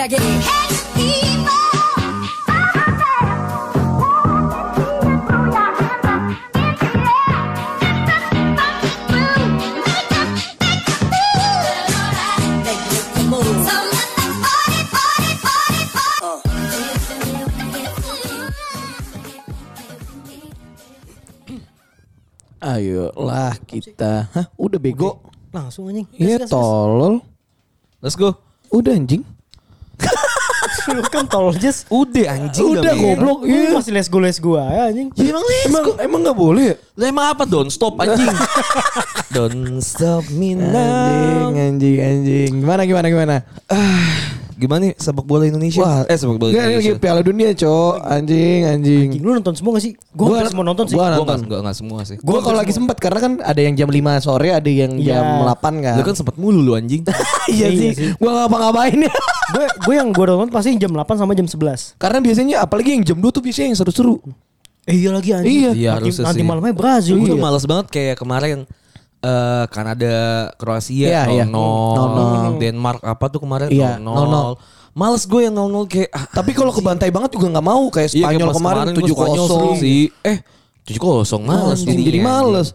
ayo Ayolah kita. Hah, udah bego. Langsung anjing. Iya, tolol. Let's go. Udah anjing. Lu kan tol Jas. Udah anjing Udah Mir? goblok. Iya. masih les go les gua ya anjing. Ya, emang let's Emang emang nggak boleh ya? Lah emang apa? Don't stop anjing. Don't stop me Anjing, now. anjing, anjing. Gimana gimana gimana? Gimana nih sepak bola Indonesia? Wah, eh sepak bola Indonesia. lagi Piala Dunia, Cok. Anjing, anjing. Anjing lu nonton semua gak sih? Gua hampir semua nonton sih. Gua Gua nonton. nggak nggak nggak semua sih. Gua kalau lagi sempat karena kan ada yang jam 5 sore, ada yang Iya. jam 8 kan. Lu kan sempat mulu lu anjing. iya Iya sih. sih. Gua ngapa-ngapain ya. gue gue yang gue nonton pasti jam 8 sama jam 11. karena biasanya apalagi yang jam 2 tuh biasanya yang seru-seru. Eh iya lagi anjing. Iya. Iya, nanti, nanti sih. malamnya Brazil. Gue Iya. tuh males banget kayak kemarin eh Kanada, Kroasia Iya, iya. 0-0, 0-0. Denmark apa tuh kemarin Iya, 0-0. Males gue yang 0-0 kayak ah, Tapi kalau kebantai banget juga nggak mau kayak iya, kayak Spanyol kemarin Spanyol seru 7-0. sih. Eh 7-0 males jadinya, jadi anjing. males.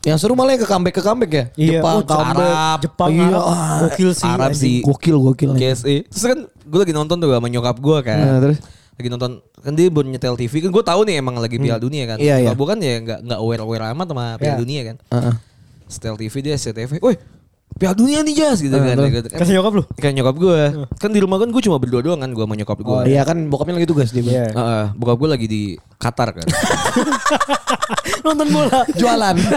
Yang seru malah yang ke comeback ke comeback ya. Iya, Jepang oh, comeback. Arab. Jepang Iya, Arab ah, gokil sih. Arab sih. Gokil gokil. KSI. Terus kan gue lagi nonton tuh sama nyokap gue kan. Nah, terus? Lagi nonton kan dia baru nyetel TV kan gue tahu nih emang lagi Piala Dunia kan. Iya, iya. Nyokap gua kan ya nggak nggak aware aware amat sama Piala Iya. Dunia kan. Heeh. Setel TV dia SCTV. Woi Piala Dunia nih Jas gitu Nah, kan. Gitu kan. Kata nyokap lu? Kan nyokap gue. Kan di rumah kan gue cuma berdua doang kan gue sama nyokap gue. Oh, iya kan bokapnya lagi tugas dia. Iya. Heeh, bokap gue lagi di Qatar kan. Nonton bola. Jualan.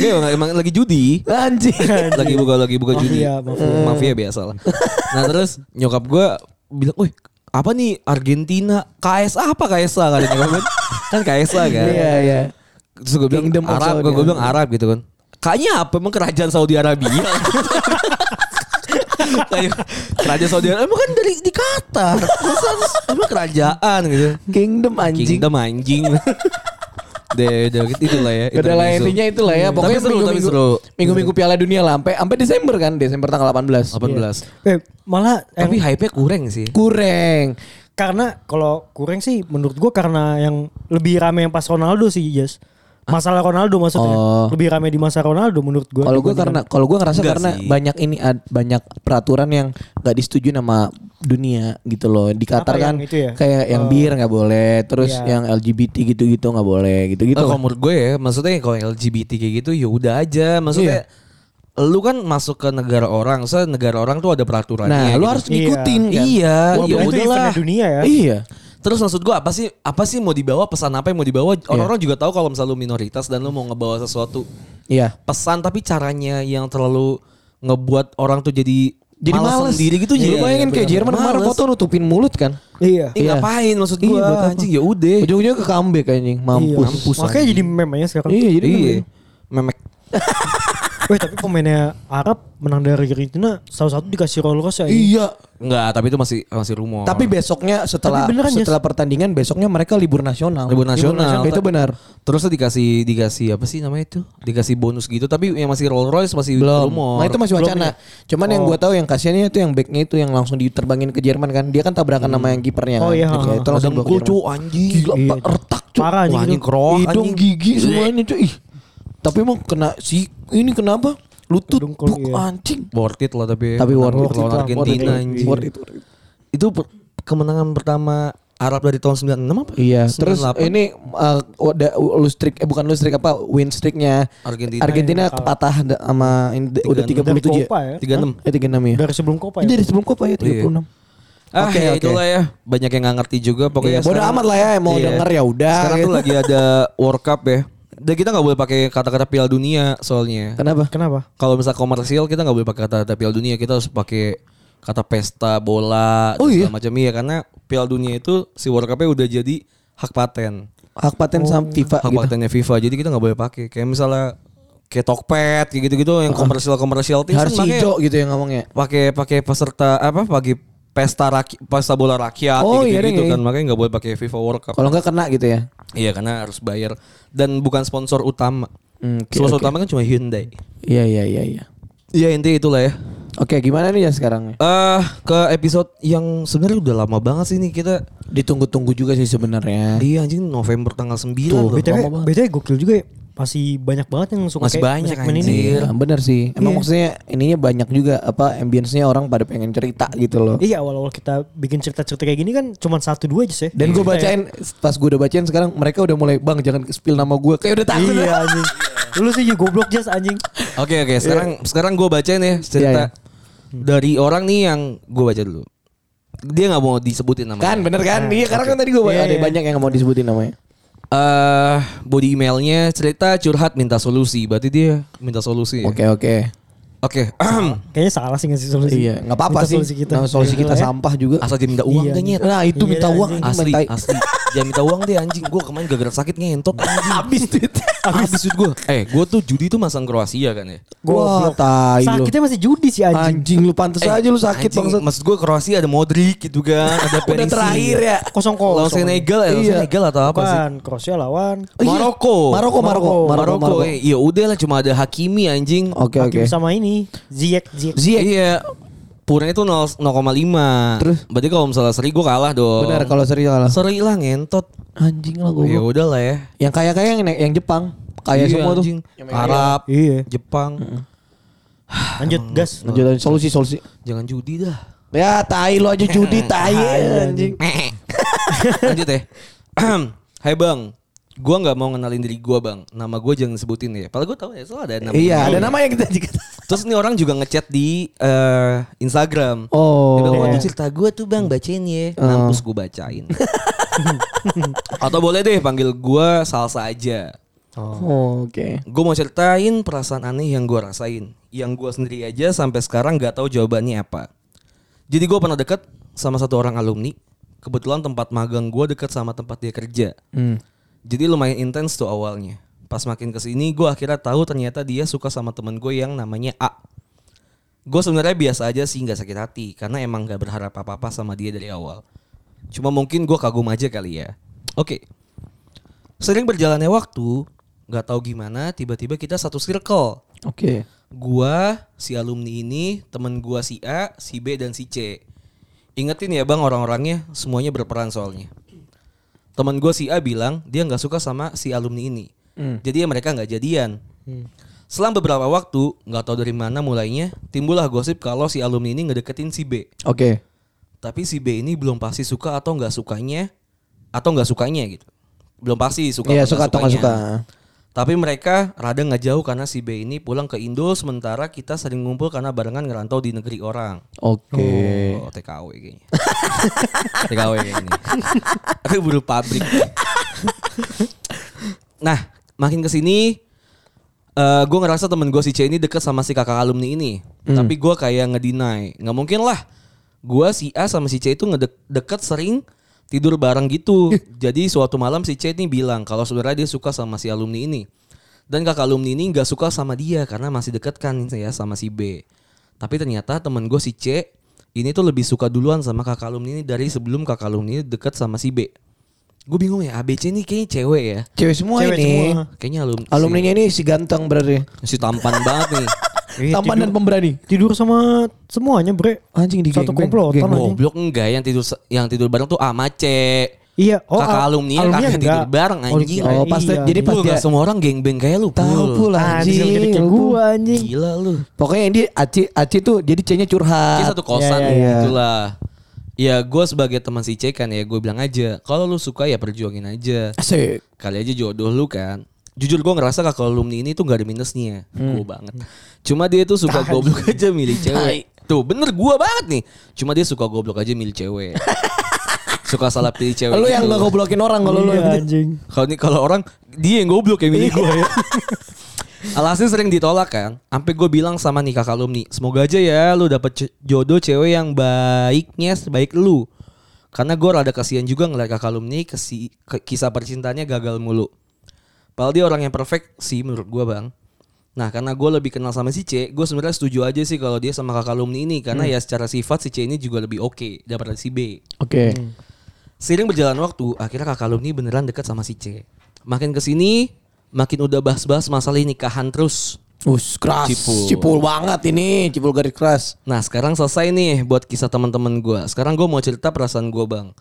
Enggak emang, emang lagi judi. Anjing. lagi buka lagi buka judi. Mafia, mafia. Hmm, Mafia biasa lah. Nah terus nyokap gue bilang, "Wih, apa nih Argentina? KSA apa KSA kan? Kan KSA kan. Iya iya. Terus gue bilang Kingdom Arab, Saudi gue bilang. Arab gitu kan. Kayaknya apa emang kerajaan Saudi Arabia? Kayak kerajaan Saudi Arabia emang kan dari di Qatar. Emang kerajaan gitu. Kingdom anjing. Kingdom anjing. Deh, udah gitu itulah ya. Udah lah intinya itulah ya. Tapi Pokoknya seru, tapi minggu-minggu seru. minggu-minggu Piala Dunia lah sampai sampai Desember kan, Desember tanggal 18. 18. Eh, malah Tapi hype-nya kurang sih. Kurang. karena kalau kurang sih menurut gua karena yang lebih rame yang pas Ronaldo sih, Jas. Masalah Ronaldo maksudnya. Oh. Lebih rame di masa Ronaldo menurut gua. Kalau gue karena kalau gue ngerasa Enggak karena sih. banyak ini ad- banyak peraturan yang nggak disetujui sama dunia gitu loh. Di Qatar kan ya? kayak yang Oh. bir nggak boleh, terus Iya. yang LGBT gitu-gitu nggak boleh, gitu-gitu. Lah. kalau menurut gue ya, maksudnya kalau LGBT kayak gitu ya udah aja. Maksudnya lu kan masuk ke negara orang, so negara orang tuh ada peraturannya. Nah, lu gitu. harus ngikutin kan. Iya, Wah, ya berarti itu udahlah. dunia ya. Iya. Terus maksud gue apa sih apa sih mau dibawa pesan apa yang mau dibawa orang-orang juga tahu kalau misalnya lu minoritas dan lu mau ngebawa sesuatu Iya. pesan tapi caranya yang terlalu ngebuat orang tuh jadi Jadi malas males sendiri gitu Jadi jadi bayangin kayak Jerman kemarin Males. foto nutupin mulut kan. Iya. Ih, Iya. ngapain maksud Iya, gue buat apa? anjing ya udah. Ujung-ujungnya ke comeback anjing, Iya. mampus. Makanya jadi meme aja sekarang. Iya, jadi Iya. iya. Memek. Weh tapi pemainnya Arab menang dari Argentina salah satu dikasih Rolls Royce ya. Iya. Enggak, tapi itu masih masih rumor. Tapi besoknya setelah Tapi beneran, setelah pertandingan besoknya mereka libur nasional. Libur nasional. Itu benar. Terus dikasih dikasih apa sih namanya itu? Dikasih bonus gitu tapi yang masih Rolls Royce masih Belum. rumor. Nah itu masih Belum wacana. ya? Cuman yang gue tahu yang kasihannya itu yang backnya itu yang langsung diterbangin ke Jerman kan. Dia kan tabrakan sama yang kipernya Oh kan. iya, Terus ha. ya, itu langsung Ada bawa ke mukul Jerman. cu anjing. Gila, Iya. Pak, retak cu. Parah anjing Hidung anjing. gigi semuanya cuy. Ih. Tapi emang kena si ini kenapa? Lutut Dengkul, buk, iya. anjing. Worth it lah tapi. Tapi worth it lawan lah, Argentina anjing. worth it. Itu per- kemenangan pertama Arab dari tahun 96 apa? Iya, terus 98. ini uh, loose streak eh bukan loose streak apa win streaknya Argentina. Argentina kepatah da- sama ini udah 36. 37 Dari ya. Copa ya. 36. Eh 36 ya. Dari sebelum Copa ya. Dari sebelum Copa ya 36. Ah, Oke, ya oke. itulah ya. Banyak yang nggak ngerti juga pokoknya. Iya, bodo sekarang- amat lah ya, mau Iya. denger ya udah, Sekarang tuh gitu. lagi ada World Cup ya. Dan kita nggak boleh pakai kata-kata Piala Dunia soalnya. Kenapa? Kenapa? Kalau misal komersial kita nggak boleh pakai kata-kata Piala Dunia, kita harus pakai kata pesta bola Oh, dan iya? segala macam iya karena Piala Dunia itu si World Cup-nya udah jadi hak paten, Hak paten sama FIFA hak gitu. patennya FIFA. Jadi kita nggak boleh pakai. Kayak misalnya kayak Tokped kayak gitu-gitu yang komersial komersial tim Harus kan pakai- hijau gitu yang ngomongnya. pakai pakai peserta apa pakai pesta raki, pesta bola rakyat Oh, gitu, iya gitu iya. kan makanya nggak boleh pakai FIFA World Cup. Kalau enggak kena gitu ya. Iya karena harus bayar dan bukan sponsor utama. Hmm, oke, sponsor oke. utama kan cuma Hyundai. Iya iya iya iya. Iya intinya itulah ya. Oke, gimana nih ya sekarang? Eh ke episode yang sebenarnya udah lama banget sih nih kita. Ditunggu-tunggu juga sih sebenarnya. Iya anjing November tanggal 9 Tuh, loh. BTW. BTW gokil juga ya. Masih banyak banget yang suka Masih kayak banyak, anjir. ini. Iya, bener sih. Emang Iya. maksudnya ininya banyak juga apa ambience-nya orang pada pengen cerita gitu loh. Iya awal-awal kita bikin cerita-cerita kayak gini kan cuma satu dua aja sih. Dan gue Kita ya. bacain pas gue udah bacain sekarang mereka udah mulai bang jangan spill nama gue kayak udah takut. Iya anjing. Lu sih ya goblok jas anjing. Oke oke sekarang sekarang gue bacain ya cerita Iya, iya. dari orang nih yang gue baca dulu. Dia nggak mau disebutin namanya. Kan bener kan? Iya karena kan tadi gue Iya, ada iya. banyak yang nggak mau disebutin namanya. Eh body emailnya cerita curhat minta solusi. Berarti dia minta solusi. ya? Oke oke. Oke. Kayaknya salah sih ngasih solusi. Iya nggak apa-apa sih. Solusi kita. Nah, solusi kita Ya. sampah juga. Asal dia minta uang Iya, nyet. Nah itu Iya, minta uang anjing. Asli, mentai. asli. Jangan minta uang deh anjing. Gue kemarin gara-gara sakit ngentot anjing. Habis duit. Habis duit gue. Eh, gue tuh judi tuh masang Kroasia kan ya. Wah tai lu. Sakitnya masih judi sih anjing. Anjing lu pantes Eh, aja lu sakit anjing, bangsat. Maksud gue Kroasia ada Modric gitu kan. Ada Udah Perisic. terakhir ya. Kosong Lawan kosong. Senegal ya. Lawan Iya. Senegal atau apa sih? Kroasia lawan. Oh, iya. Maroko. Maroko, Maroko, Maroko, Maroko. Eh. Ya udah lah cuma ada Hakimi anjing. Oke oke. Sama ini. Ziyech, Ziyech. Ziyech. Iya. Purnya itu 0 0,5. Terus? Berarti kalau misalnya seri gue kalah dong. Benar kalau serius kalah. Seri lah ngentot. Anjing lah gue. Ya udah lah ya. Yang kaya-kaya yang yang Jepang. Kaya Iya, semua tuh. anjing. Arab, Iya. Jepang. Lanjut gas. Lanjut lanjut. solusi solusi. Jangan judi dah. Ya tai lo aja judi tai anjing. Lanjut ya. Hai bang, gua nggak mau ngenalin diri gua bang. Nama gua jangan sebutin ya. Padahal gua tahu ya soalnya ada nama. Iya, ada nama yang kita juga. Terus nih orang juga ngechat di eh, Instagram. Oh. Dia bilang, Iya. "Waduh, cerita gue tuh bang bacain ya. Oh. Mampus gue bacain. Atau boleh deh panggil gua salsa aja. Oh, oke. Gue mau ceritain perasaan aneh yang gue rasain. Yang gue sendiri aja sampai sekarang nggak tahu jawabannya apa. Jadi gue pernah deket sama satu orang alumni. Kebetulan tempat magang gue deket sama tempat dia kerja. Hmm. Jadi lumayan intens tuh awalnya. Pas makin ke sini gue akhirnya tahu ternyata dia suka sama temen gue yang namanya A. Gue sebenarnya biasa aja sih nggak sakit hati karena emang nggak berharap apa-apa sama dia dari awal. Cuma mungkin gue kagum aja kali ya. Oke. Sering berjalannya waktu, nggak tahu gimana tiba-tiba kita satu circle. Oke. Gua, si alumni ini, temen gua si A, si B dan si C. Ingetin ya bang orang-orangnya semuanya berperan soalnya. Temen gua si A bilang dia nggak suka sama si alumni ini. Jadi ya mereka nggak jadian. Selang beberapa waktu, nggak tahu dari mana mulainya, timbullah gosip kalau si alumni ini ngedeketin si B. Oke. Tapi si B ini belum pasti suka atau nggak sukanya, atau nggak sukanya gitu. Belum pasti suka Iya, suka atau nggak suka. Tapi mereka rada nggak jauh karena si B ini pulang ke Indo sementara kita sering ngumpul karena barengan ngerantau di negeri orang. Oke. Oh, TKW kayaknya. TKW kayaknya. Tapi buru pabrik. nah, makin ke sini eh gue ngerasa temen gue si C ini deket sama si kakak alumni ini. Tapi gue kayak ngedinai. Nggak mungkin lah. Gue si A sama si C itu ngedeket sering tidur bareng gitu. Jadi suatu malam si C ini bilang kalau sebenarnya dia suka sama si alumni ini. Dan kakak alumni ini nggak suka sama dia karena masih deket kan ya sama si B. Tapi ternyata temen gue si C ini tuh lebih suka duluan sama kakak alumni ini dari sebelum kakak alumni ini deket sama si B. Gue bingung ya ABC ini kayaknya cewek ya. Cewek semua Cewek ini. semua. Kayaknya alumni. Alumninya ini si ganteng berarti. si, tampan banget nih. Iya, Tampan tidur- dan pemberani. Tidur sama semuanya bre. Anjing di Satu komplotan Geng. anjing. Goblok enggak yang tidur yang tidur bareng tuh A sama C. Iya. Kakak al- alumni alumni kakak tidur enggak. bareng anjing. Oh, pas iya, jadi pas dia semua orang geng-beng kayak lu. tahu Pul. pula Anjing, anjing. Lu. gua anjing. Gila lu. Pokoknya dia Aci Aci tuh jadi C-nya curhat. Kita satu kosan Iya, iya, iya. gitulah. Ya gue sebagai teman si C kan ya gue bilang aja kalau lu suka ya perjuangin aja. Asik. Kali aja jodoh lu kan. Jujur gue ngerasa kakak alumni ini tuh gak ada minusnya. Gue banget. Cuma dia tuh suka goblok aja milih cewek. Tuh bener gue banget nih. Cuma dia suka goblok aja milih cewek. suka salah pilih cewek. Lu yang gitu. gak goblokin orang kalau lu Iya, yang anjing. Kalau nih kalau orang dia yang goblok yang milih gue ya. Alhasil sering ditolak kan. Sampai gue bilang sama nih kakak alumni, semoga aja ya lu dapet jodoh cewek yang baiknya sebaik lu. Karena gue rada kasihan juga ngeliat kakak alumni kesi, ke- kisah percintaannya gagal mulu. Padahal dia orang yang perfect sih menurut gue bang. Nah karena gue lebih kenal sama si C, gue sebenarnya setuju aja sih kalau dia sama kakak alumni ini karena ya secara sifat si C ini juga lebih oke daripada si B. Oke. Seiring berjalan waktu, akhirnya kakak alumni beneran dekat sama si C. Makin ke sini, makin udah bahas-bahas masalah nikahan terus. Us keras. Cipul. Cipul. banget ini, cipul garis keras. Nah sekarang selesai nih buat kisah teman-teman gue. Sekarang gue mau cerita perasaan gue bang.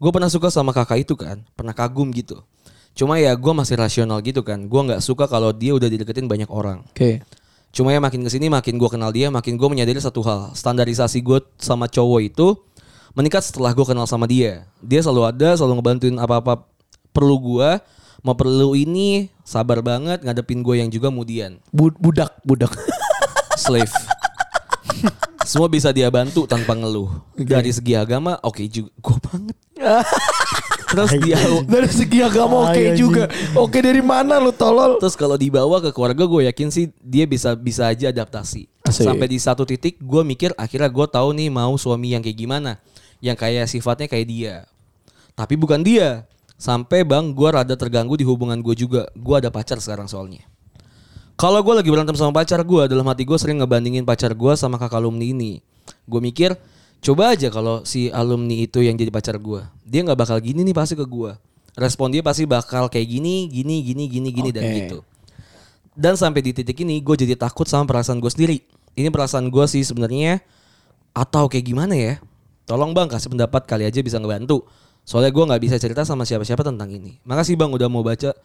Gue pernah suka sama kakak itu kan, pernah kagum gitu. Cuma ya gue masih rasional gitu kan. Gue nggak suka kalau dia udah dideketin banyak orang. Oke. Cuma ya makin ke sini makin gue kenal dia, makin gue menyadari satu hal. Standarisasi gue sama cowok itu meningkat setelah gue kenal sama dia. Dia selalu ada, selalu ngebantuin apa-apa perlu gue. Mau perlu ini, sabar banget ngadepin gue yang juga mudian. Bu- budak, budak. Slave. Semua bisa dia bantu tanpa ngeluh. Dari segi agama, oke juga. Gue banget. Terus dia dari segi agama oke Ay, anjing. juga. Oke dari mana lu tolol? Terus kalau dibawa ke keluarga gue yakin sih dia bisa bisa aja adaptasi. Asik. Sampai di satu titik gue mikir akhirnya gue tahu nih mau suami yang kayak gimana, yang kayak sifatnya kayak dia. Tapi bukan dia. Sampai bang gue rada terganggu di hubungan gue juga. Gue ada pacar sekarang soalnya. Kalau gue lagi berantem sama pacar gue, dalam hati gue sering ngebandingin pacar gue sama kakak alumni ini. Gue mikir, coba aja kalau si alumni itu yang jadi pacar gue, dia nggak bakal gini nih pasti ke gue. Respon dia pasti bakal kayak gini, gini, gini, gini, gini dan Oke. gitu. Dan sampai di titik ini gue jadi takut sama perasaan gue sendiri. Ini perasaan gue sih sebenarnya atau kayak gimana ya? Tolong bang kasih pendapat kali aja bisa ngebantu. Soalnya gue nggak bisa cerita sama siapa-siapa tentang ini. Makasih bang udah mau baca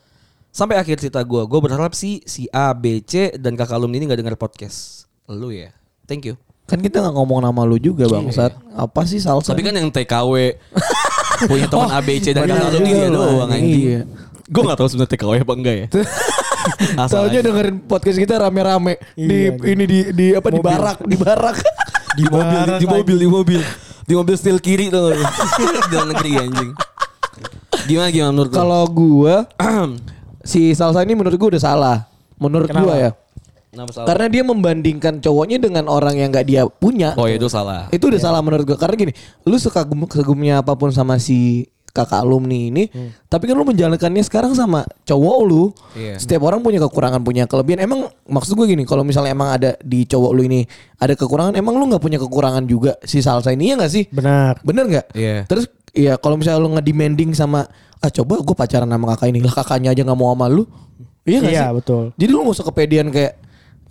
sampai akhir cerita gue. Gue berharap sih si A, B, C dan kakak alumni ini nggak denger podcast. Lu ya. Thank you. Kan kita nggak ngomong nama lu juga bangsat. Apa sih salsa? Tapi kan yang TKW punya teman A, B, C dan benar kakak alumni dia loh, doang anjing. iya. Gue gak tahu sebenarnya TKW apa enggak ya. Aja. dengerin podcast kita rame-rame di Iya, ini di di apa di barak, di barak. di mobil, di, di mobil, di mobil, di mobil setel kiri tuh di dalam negeri anjing. Gimana gimana menurut? Kalau gua si salsa ini menurut gua udah salah. Menurut Kenapa? gua ya. Kenapa salah? Karena dia membandingkan cowoknya dengan orang yang nggak dia punya. oh itu salah. Itu udah salah menurut gua. Karena gini, lu sekagum kagumnya apa pun sama si kakak alumni ini, tapi kan lu menjalankannya sekarang sama cowok lu. Iya. Setiap orang punya kekurangan, punya kelebihan. Emang maksud gue gini, kalau misalnya emang ada di cowok lu ini ada kekurangan, emang lu nggak punya kekurangan juga si salsa ini ya nggak sih? Benar. Bener nggak? Iya. Terus ya kalau misalnya lu ngedemanding sama ah coba gue pacaran sama kakak ini lah kakaknya aja nggak mau sama lu. Iya nggak Iya, sih? betul. Jadi lu gak usah kepedean kayak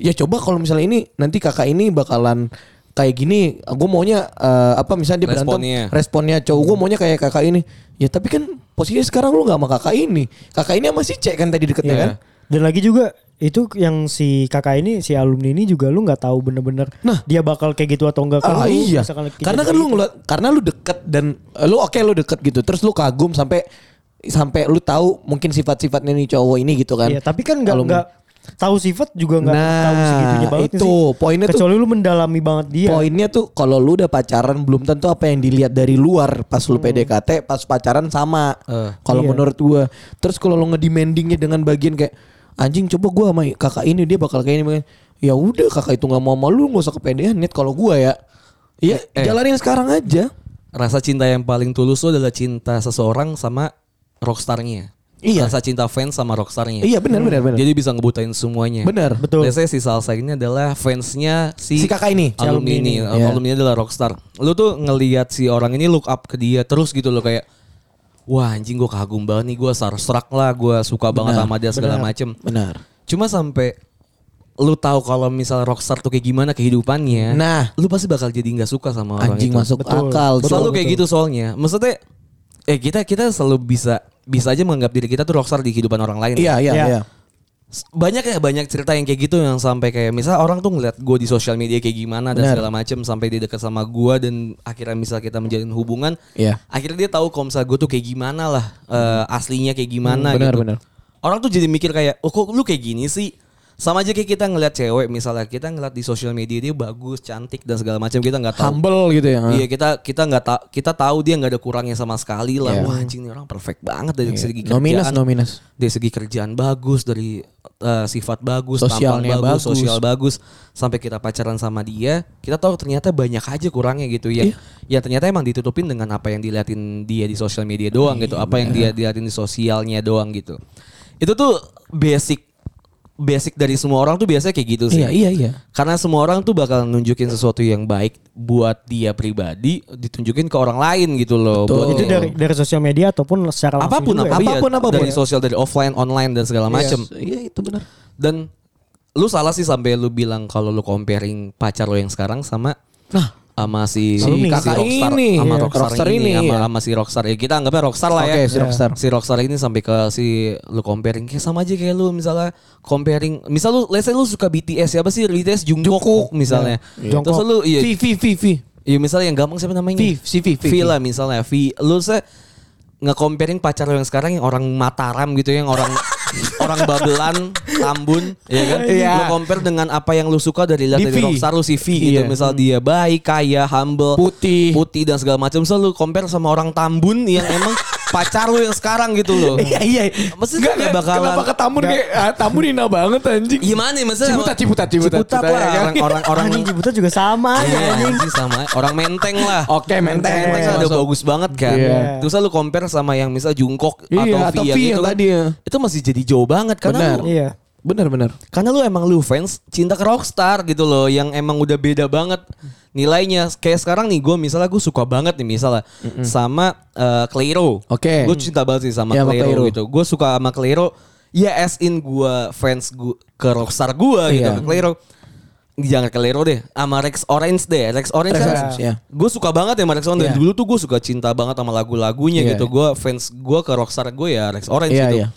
ya coba kalau misalnya ini nanti kakak ini bakalan kayak gini, gue maunya eh, apa misalnya dia berantem Responnya. responnya cowok gue maunya kayak kakak ini. Ya tapi kan posisinya sekarang lu gak sama kakak ini. Kakak ini sama si cek kan tadi deketnya Iya. kan. Dan lagi juga itu yang si kakak ini si alumni ini juga lu nggak tahu bener-bener Nah. dia bakal kayak gitu atau enggak Ah Kalau lu iya. Karena kan lu gitu. ngeliat, karena lu deket dan eh, lu oke lu deket gitu. Terus lu kagum sampai sampai lu tahu mungkin sifat-sifatnya nih cowok ini gitu kan. Iya, tapi kan nggak nggak tahu sifat juga nggak Nah, tahu segitunya banget itu, sih. poinnya tuh- Kecuali lu mendalami banget dia. Poinnya tuh kalau lu udah pacaran belum tentu apa yang dilihat dari luar pas lu PDKT pas pacaran sama. Eh, kalau iya. menurut gua. Terus kalau lu ngedemandingnya dengan bagian kayak anjing coba gua sama kakak ini dia bakal kayak ini. Ya udah kakak itu nggak mau sama lu nggak usah kepedean net kalau gua ya. Iya, Eh. jalanin sekarang aja. Rasa cinta yang paling tulus itu adalah cinta seseorang sama rockstarnya. Iya. Rasa cinta fans sama rockstarnya. Iya benar benar benar. Jadi bisa ngebutain semuanya. Benar. Betul. Biasanya si Salsa ini adalah fansnya si, Si kakak ini. Si alumni alumni ini. ini. Iya. Alumni ini adalah rockstar. Lu tuh ngelihat si orang ini look up ke dia terus gitu loh kayak wah anjing gue kagum banget nih gue starstruck lah gue suka banget Benar, sama dia segala benar. macem. Benar. Cuma sampai lu tahu kalau misal rockstar tuh kayak gimana kehidupannya, Nah. lu pasti bakal jadi nggak suka sama orang Anjing itu. masuk Betul. akal. Betul, Selalu Cok. kayak gitu soalnya. Maksudnya eh kita kita selalu bisa bisa aja menganggap diri kita tuh rockstar di kehidupan orang lain. Iya iya Iya. iya. Banyak ya banyak cerita yang kayak gitu yang sampai kayak misal orang tuh ngeliat gue di sosial media kayak gimana dan Benar. segala macem sampai dia deket sama gue dan akhirnya misal kita menjalin hubungan, Iya. akhirnya dia tahu kalau misal gue tuh kayak gimana lah eh, aslinya kayak gimana Hmm, benar, gitu. benar. Orang tuh jadi mikir kayak, oh kok lu kayak gini sih? Sama aja kayak kita ngeliat cewek misalnya kita ngeliat di sosial media dia bagus, cantik dan segala macam kita nggak tahu. Humble gitu ya. Iya kita kita nggak ta kita tahu dia nggak ada kurangnya sama sekali lah. Iya. Wah anjing ini orang perfect banget dari segi No kerjaan. minus no minus. Dari segi kerjaan bagus, dari eh, sifat bagus, Sosialnya bagus, bagus. sosial bagus. Sampai kita pacaran sama dia, kita tahu ternyata banyak aja kurangnya gitu ya. Iya. Ya ternyata emang ditutupin dengan apa yang diliatin dia di sosial media doang gitu, apa yang dia diliatin di sosialnya doang gitu. Itu tuh basic basic dari semua orang tuh biasanya kayak gitu sih. Iya iya iya. Karena semua orang tuh bakal nunjukin sesuatu yang baik buat dia pribadi, ditunjukin ke orang lain gitu loh. Betul. Buat itu dari dari sosial media ataupun secara langsung apa pun juga ya? apa Apa pun, iya, apa pun. dari sosial dari offline online dan segala macem Iya itu benar. dan lu salah sih sampai lu bilang kalau lu comparing pacar lu yang sekarang sama Nah, sama si, Si kakak rockstar, ini, sama rockstar, rockstar ini, ini, sama, iya. sama si rockstar ya kita anggapnya rockstar lah Oke, ya si rockstar. si rockstar ini sampai ke si lu comparing kayak sama aja kayak lu misalnya comparing misal lu let's say lu suka BTS siapa sih BTS Jungkook, misalnya Iya. terus Jungkook. lu iya V V V V. Iya misalnya yang gampang siapa namanya? V, si V, V, V V. lah misalnya V. Lu se nge-comparing pacar lu yang sekarang yang orang Mataram gitu yang orang orang Babelan, Tambun, ya kan? Iya. Lu compare dengan apa yang lu suka dari lihat dari. Rockstar lu si V gitu. Iya. Misal dia baik, kaya, humble, Putih. putih dan segala macam. So lu compare sama orang Tambun yang emang pacar lu yang sekarang gitu loh. Iya iya. Maksudnya nggak bakalan- Kenapa ke Tambun kayak ah, Tambun hina banget anjing. Gimana ya maksudnya? Ciputat, Ciputat, Ciputat, Ciputat lah. ya kan? Orang orang orang Anjing Ciputat juga sama Iya, ya anjing. sama orang menteng lah. Oke, menteng. Menteng kan ada bagus banget kan. Iya. Terus lu compare sama yang misal Jungkook Iya, atau atau V yang V itu yang kan. tadi ya. Itu masih jadi jauh banget karena Benar. Iya. Bener bener. karena lu emang lu fans cinta ke Rockstar gitu loh yang emang udah beda banget nilainya. Kayak sekarang nih gue misalnya gue suka banget nih misalnya sama eh, Clairo. Oke. Gue cinta banget sih sama Iya, Clairo, Clairo. gitu. Gue suka sama Clairo. Ya as in gue fans gua, ke Rockstar gue gitu Iya. ke Clairo. Jangan ke Clairo deh, sama Rex Orange deh. Rex Orange Rex kan Orange, iya. gue suka banget ya sama Rex Orange. Iya. dulu tuh gue suka cinta banget sama lagu-lagunya Iya. gitu. Gue fans gue ke Rockstar gue ya Rex Orange Iya, gitu. iya.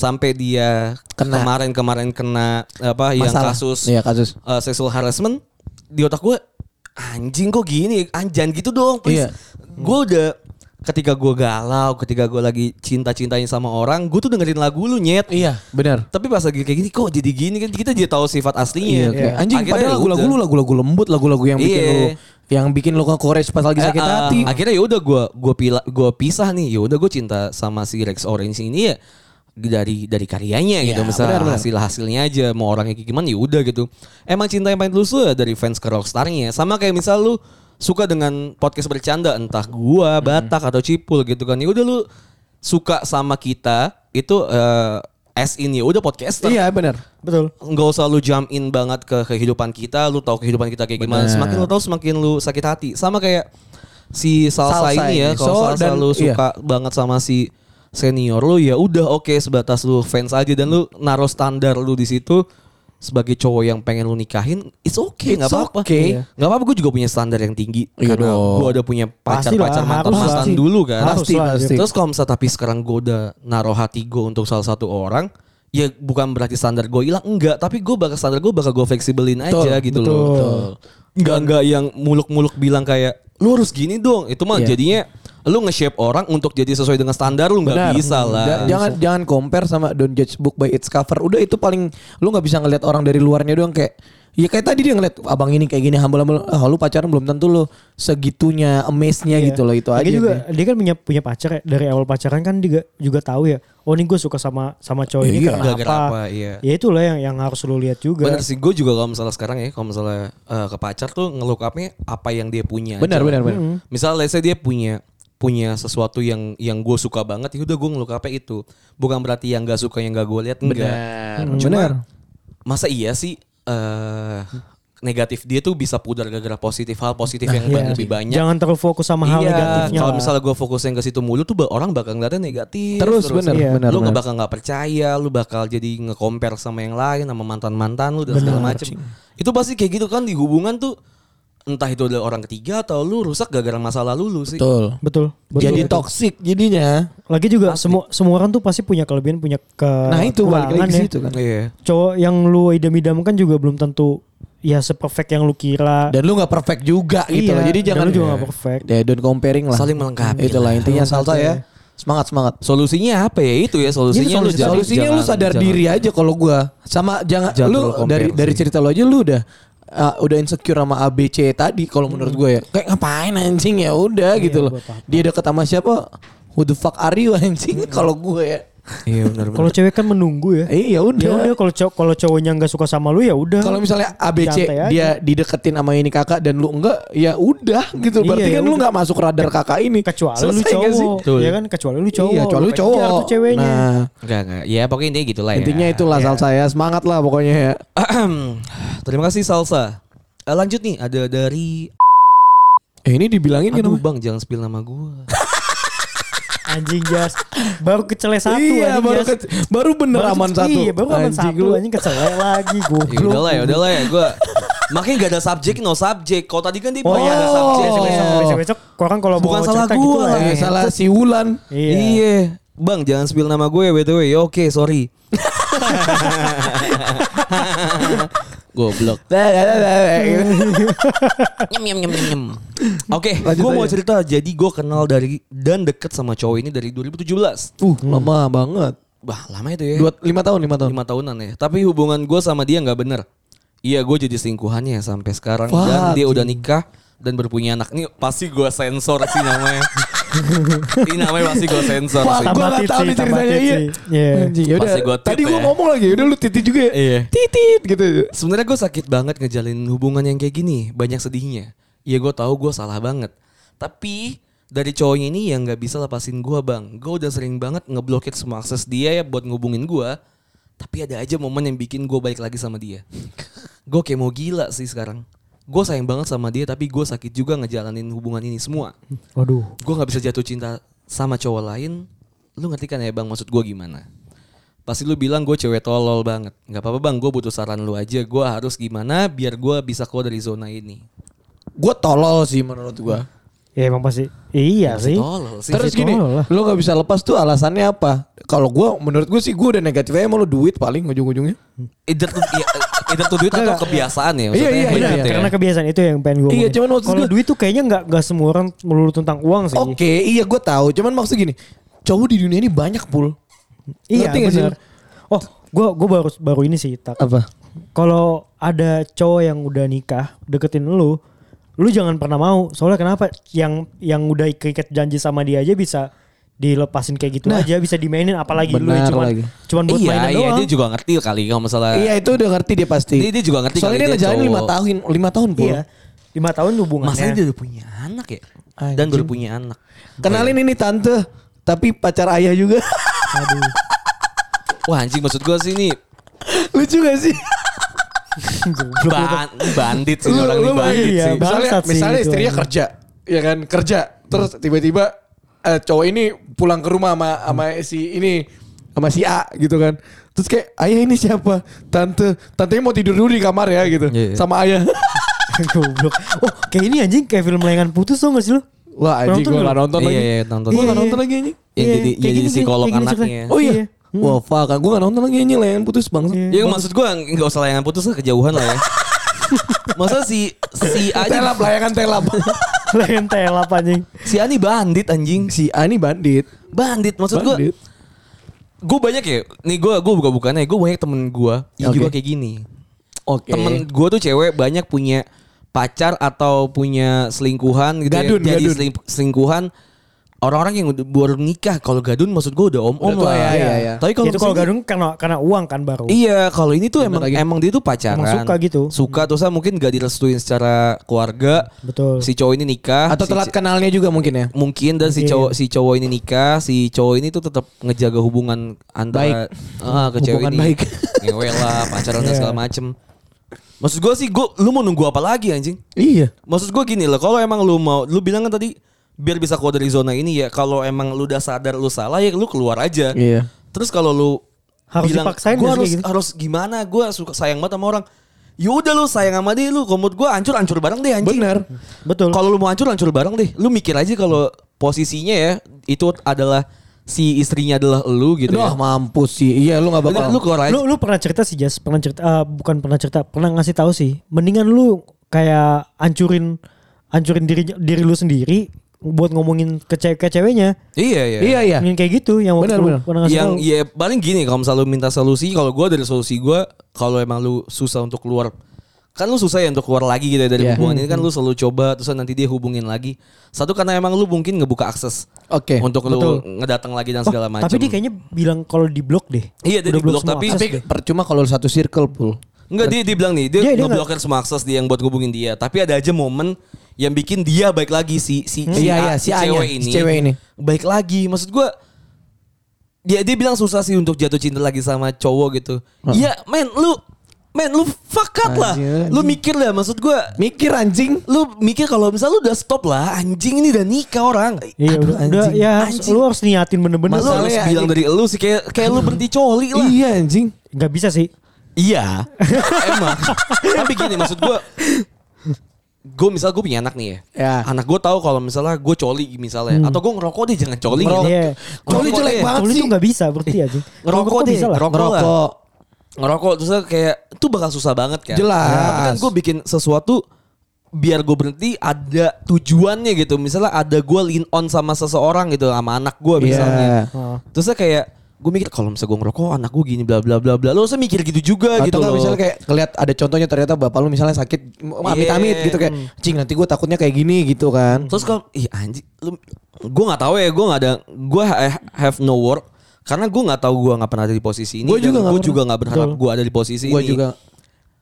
Sampai dia Kena. kemarin-kemarin kena apa yang Masalah. kasus Iya, kasus. uh, sexual harassment di otak gue anjing kok gini anjan gitu dong please. Iya. Gue udah ketika gue galau, ketika gue lagi cinta-cintanya sama orang, gue tuh dengerin lagu lu nyet. Iya, benar. Tapi pas lagi kayak gini kok jadi gini kan kita jadi tahu sifat aslinya. Iya, kayak anjing Akhirnya padahal ya lagu-lagu lu lagu-lagu lembut, lagu-lagu yang bikin Iya. lu yang bikin lu ke courage pas lagi sakit Eh, eh, hati. akhirnya ya udah gue gue pila gue pisah nih. Ya udah gue cinta sama si Rex Orange ini ya dari dari karyanya gitu Iya, misalnya benar. hasil hasilnya aja mau orangnya kayak gimana ya udah gitu emang cinta yang paling tulus tuh ya dari fans ke rockstarnya sama kayak misal lu suka dengan podcast bercanda entah gua batak atau cipul gitu kan ya udah lu suka sama kita itu eh, as in ya udah podcaster Iya, benar. Betul. nggak usah lu jump in banget ke kehidupan kita, lu tahu kehidupan kita kayak gimana. Bener. Semakin lu tahu semakin lu sakit hati. Sama kayak si Salsa, Salsa ini ya, kalau So, Salsa dan- lu iya. suka banget sama si senior lu ya udah oke sebatas lu fans aja dan lu naruh standar lu di situ sebagai cowok yang pengen lu nikahin, it's okay, nggak apa-apa. okay. Iya. Nggak apa-apa, gue juga punya standar yang tinggi. Iya karena gue udah punya pacar-pacar mantan harus mantan lah. dulu kan. Pasti, pasti. Terus kalau misalnya tapi sekarang gue udah naruh hati gue untuk salah satu orang, ya bukan berarti standar gue hilang, enggak. Tapi gue bakal standar gue bakal gue fleksibelin aja Betul, gitu betul. loh. Enggak enggak yang muluk-muluk bilang kayak lu harus gini dong. Itu mah Iya. jadinya lu nge-shape orang untuk jadi sesuai dengan standar lu nggak bisa lah. Ja- Jangan jangan compare sama don't judge book by its cover. Udah itu paling lu nggak bisa ngelihat orang dari luarnya doang kayak Ya kayak tadi dia ngeliat abang ini kayak gini humble-humble. Ah, lu pacaran belum tentu lu segitunya amaze-nya Iya. gitu loh itu aja. Lagi juga deh. dia kan punya punya pacar ya. dari awal pacaran kan juga juga tahu ya. Oh ini gue suka sama sama cowok ini Iya, karena gara-gara apa? apa, iya. Ya itulah yang yang harus lu lihat juga. Bener sih gue juga kalau misalnya sekarang ya kalau misalnya eh, ke pacar tuh ngelook upnya apa yang dia punya. Benar, aja. benar, benar. Misal let's say dia punya punya sesuatu yang yang gue suka banget ya udah gue upnya itu. Bukan berarti yang gak suka yang gak gue lihat enggak. Benar. Cuma Benar. masa iya sih eh negatif dia tuh bisa pudar gara-gara positif hal positif yang Iya. lebih banyak. Jangan terlalu fokus sama hal iya, negatifnya. kalau misalnya gue fokusnya ke situ mulu tuh orang bakal ngeliatnya negatif. Terus, bener, Iya. bener, lu nggak bener. bakal nggak percaya, lu bakal jadi nge-compare sama yang lain, sama mantan-mantan lu dan segala macem. Itu pasti kayak gitu kan di hubungan tuh entah itu adalah orang ketiga atau lu rusak gara-gara masa lalu lu sih. Betul. Betul. betul Jadi betul. toxic jadinya. Lagi juga semua semua orang tuh pasti punya kelebihan, punya ke Nah, itu balik kekurangan lagi ya. situ kan. Iya. Cowok yang lu idam-idamkan juga belum tentu ya seperfect yang lu kira. Dan lu nggak perfect juga gitu Iya, loh. Jadi dan jangan lu juga nggak perfect. Ya don't comparing lah. Saling melengkapi Itulah lah. intinya salsa ya. Semangat semangat. Solusinya apa ya itu ya solusinya lu solusi, jangan- solusinya lu jangan- sadar jangan- diri aja kalau gua sama jangan, Jangan lu dari dari cerita lu aja lu udah uh, udah insecure sama ABC tadi kalau menurut gue ya. Kayak ngapain anjing ya udah gitu loh. Dia deket sama siapa? Who the fuck are you anjing kalau gue ya. Iya benar Kalau cewek kan menunggu ya. Eh ya Ya udah. udah kalau cowok kalau cowoknya nggak suka sama lu ya udah. Kalau misalnya ABC dia dideketin sama ini kakak dan lu enggak ya udah gitu. Iya, Berarti ya kan lu nggak masuk radar kakak ini. kecuali lu Selesai sih? cowok, Betul. ya kan kecuali lu cowok. Iya, kecuali lu Kejar cowok. tuh ceweknya. Nah, Enggak enggak. Ya pokoknya intinya gitulah ya. intinya itulah Iya. salsa ya. Semangat lah pokoknya ya. Terima kasih Salsa. Eh, lanjut nih ada dari Eh ini dibilangin Aduh kenapa? bang jangan spill nama gue Anjing jas. Baru kecele satu iya, anjing baru Jas. ke- baru bener Baru- aman satu. Iya baru aman Anjing satu lu. anjing kecele lagi Ya goblok. udahlah ya udahlah ya gue Makanya gak ada subjek no subjek Kalau tadi kan dia Oh iya ada subjek besok besok besok besok orang kalau Bukan salah gua gitu lah. Ya. salah si Wulan. Iya. Iya Bang jangan spill nama gue ya BTW Ya oke sorry Goblok Nyem nyem nyem nyem nyem. Oke Lanjut gue mau cerita Jadi gue kenal dari Dan deket sama cowok ini dari 2017 Uh, lama banget. Bah lama itu ya Dua, lima tahun, lima tahun. lima tahunan ya. Tapi hubungan gue sama dia nggak bener. Iya gue jadi selingkuhannya sampai sekarang Fuck. dan dia udah nikah dan berpunya anak. Ini pasti gue sensor sih namanya. Ini namanya pasti gue sensor Wah, sih. gue gak sih, nih ceritanya. Iya. Iya. Anjing, yaudah. Pasti gua Tadi gue ya. ngomong lagi, udah lu titit juga ya. Iya. Titit gitu. Sebenarnya gue sakit banget ngejalin hubungan yang kayak gini. Banyak sedihnya. Iya gue tahu gue salah banget. Tapi dari cowoknya ini yang nggak bisa lepasin gue bang. Gue udah sering banget ngeblokir semua akses dia ya buat ngubungin gue. Tapi ada aja momen yang bikin gue balik lagi sama dia. gue kayak mau gila sih sekarang. Gue sayang banget sama dia tapi gue sakit juga ngejalanin hubungan ini semua. Waduh. Gue nggak bisa jatuh cinta sama cowok lain. Lu ngerti kan ya bang maksud gue gimana? Pasti lu bilang gue cewek tolol banget. Gak apa-apa bang, gue butuh saran lu aja. Gue harus gimana biar gue bisa keluar dari zona ini. Gue tolol sih menurut gue. Ya emang pasti. Iya Masih sih. Tolol sih. Terus gini, tolol lu gak bisa lepas tuh alasannya apa? Kalau gue, menurut gue sih gue udah negatif aja emang lu duit paling ujung-ujungnya. Either to, ya, either to duit atau kebiasaan ya. Iya, maksudnya. iya, Benar, iya. karena kebiasaan itu yang pengen gue Iya, cuman maksud Kalau duit tuh kayaknya nggak nggak semua orang melulu tentang uang sih. Oke, iya gue tahu. Cuman maksud gini, cowok di dunia ini banyak pul. Iya benar. Oh, gue gue baru baru ini sih tak. Apa? Kalau ada cowok yang udah nikah deketin lu, lu jangan pernah mau. Soalnya kenapa? Yang yang udah keikat janji sama dia aja bisa dilepasin kayak gitu Nah, aja, bisa dimainin apalagi lu benar cuman lagi. cuman buat iya, mainan iya, doang. dia juga ngerti kali kalau masalah. Iya itu udah ngerti dia pasti. Dia- dia juga ngerti Soalnya kali dia dia ngejalanin lima tahun, lima tahun pul. Iya. Lima tahun hubungannya. Masalahnya dia udah punya anak ya. Dan Anjing. baru punya anak. Kenalin ini tante, tapi pacar ayah juga. Aduh. Wah anjing maksud gue sih ini Lucu gak sih? ban- bandit sih Lu- orang lu ini bandit iya, sih. Misalnya, misalnya itu. istrinya kerja, ya kan kerja, terus tiba-tiba eh, cowok ini pulang ke rumah sama sama si ini sama si A gitu kan. Terus kayak ayah ini siapa? Tante, tantenya mau tidur dulu di kamar ya gitu, Iya, iya. sama ayah. Goblok. Oh, kayak ini anjing kayak film layangan putus tau gak sih lu? Wah anjing Nonton gue gak nonton Iya, lagi. iya, nonton. Gue Iya, gak iya. nonton lagi ini. Yang Iya, jadi kayak jadi psikolog anaknya. Oh iya. Wah fuck, gue gak nonton lagi ini layangan putus bang. Iya. Ya maksud gue nggak usah layangan putus lah kejauhan lah ya. Masa si si A Telap layangan telap. Layangan telap anjing. si A nih bandit anjing. si A ini bandit. Bandit maksud gue. Gue banyak ya. Nih gue gue buka bukannya. Gue banyak temen gue yang Oke. juga kayak gini. Oke. Temen gue tuh cewek banyak punya pacar atau punya selingkuhan gitu Gadun, ya. Jadi gadun. seling- selingkuhan orang-orang yang udah baru nikah. Kalau gadun maksud gue udah om-om Udah tua, lah. ya, iya, iya. Tapi kalau kalau gadun karena karena uang kan baru. Iya, kalau ini tuh Bener emang lagi. emang dia tuh pacaran. Emang suka gitu. Suka terus mungkin gak direstuin secara keluarga. Betul. Si cowok ini nikah. Atau si- telat kenalnya juga mungkin ya. mungkin dan si Mungkin. cowok si cowok ini nikah, si cowok ini tuh tetap ngejaga hubungan antara ah, ke cewek Hubungan ini. baik. Ngewe lah, pacaran dan Iya. segala macem. Maksud gue sih, gue lu mau nunggu apa lagi anjing? Iya. Maksud gue gini loh, kalau emang lu mau, lu bilang kan tadi biar bisa keluar dari zona ini ya, kalau emang lu udah sadar lu salah ya lu keluar aja. Iya. Terus kalau lu Harus bilang, gue sih harus gitu?" harus gimana? Gue suka sayang banget sama orang. Ya udah lu sayang sama dia lu, komod gue hancur hancur bareng deh anjing. Bener. Betul. Kalau lu mau hancur hancur bareng deh. Lu mikir aja kalau posisinya ya itu adalah si istrinya adalah lu gitu Duh ya. mampus sih. Iya lu gak bakal. Lu, lu keluar aja. lu lu pernah cerita sih Jas, pernah cerita eh, bukan pernah cerita, pernah ngasih tahu sih. Mendingan lu kayak ancurin ancurin diri diri lu sendiri buat ngomongin ke, ce- ke ceweknya. iya iya. Iya iya. Kayak gitu yang pernah ngasih yang tahu. ya paling gini kalau misalnya lu minta solusi kalau gue dari solusi gue kalau emang lu susah untuk keluar kan lu susah ya untuk keluar lagi gitu ya dari Iya. hubungan ini kan lu selalu coba terus nanti dia hubungin lagi satu karena emang lu mungkin ngebuka akses Oke. untuk betul. lu ngedatang lagi dan Oh, segala macam tapi dia kayaknya bilang kalau di blok deh. Iya, dia di-block, semua tapi- akses Tapi percuma kalau satu circle pul. Enggak dia dia bilang nih dia, Dia- dia ngeblokir semua akses dia yang buat hubungin dia tapi ada aja momen yang bikin dia baik lagi si si, si, Iya, iya, si A-nya, cewek si ini cewek ini. baik lagi maksud gue dia dia bilang susah sih untuk jatuh cinta lagi sama cowok gitu iya men lu Men lu fuck up lah. Anjing, Lu mikir lah maksud gue. Mikir anjing. Lu mikir kalau misalnya lu udah stop lah. Anjing ini udah nikah orang. Iya Aduh, udah, anjing. ya Anjing. lu harus niatin bener-bener. Lu harus Masalahnya bilang anjing. dari lu sih kayak kayak lu berhenti coli lah. Iya anjing. Gak bisa sih. Iya. Emang. Tapi gini maksud gue. Gue misal gue punya anak nih ya. Ya. Anak gue tahu kalau misalnya gue coli misalnya. Atau gue ngerokok deh jangan coli. Ngerokok. gitu. Iya. Coli Ngerokok jelek deh. banget Coli sih. tuh gak bisa berarti aja. Ngerokok deh. bisa lah. Ngerokok. Ngerokok. ngerokok terus kayak itu bakal susah banget kan. Jelas. Tapi kan gue bikin sesuatu biar gue berhenti ada tujuannya gitu. Misalnya ada gue lean on sama seseorang gitu sama anak gue misalnya. Iya. Oh. Terusnya kayak gue mikir kalau misalnya gue ngerokok anak gue gini bla bla bla bla. Lo usah mikir gitu juga Atau gitu loh. misalnya kayak ngeliat ada contohnya ternyata bapak lu misalnya sakit amit-amit Iya. gitu kayak cing nanti gue takutnya kayak gini gitu kan. Terus kalau ih anjing lu gue nggak tahu ya gue nggak ada gue have no work karena gue nggak tahu gue nggak pernah ada di posisi ini. Gua juga gue juga nggak berharap gue ada di posisi Gue ini. juga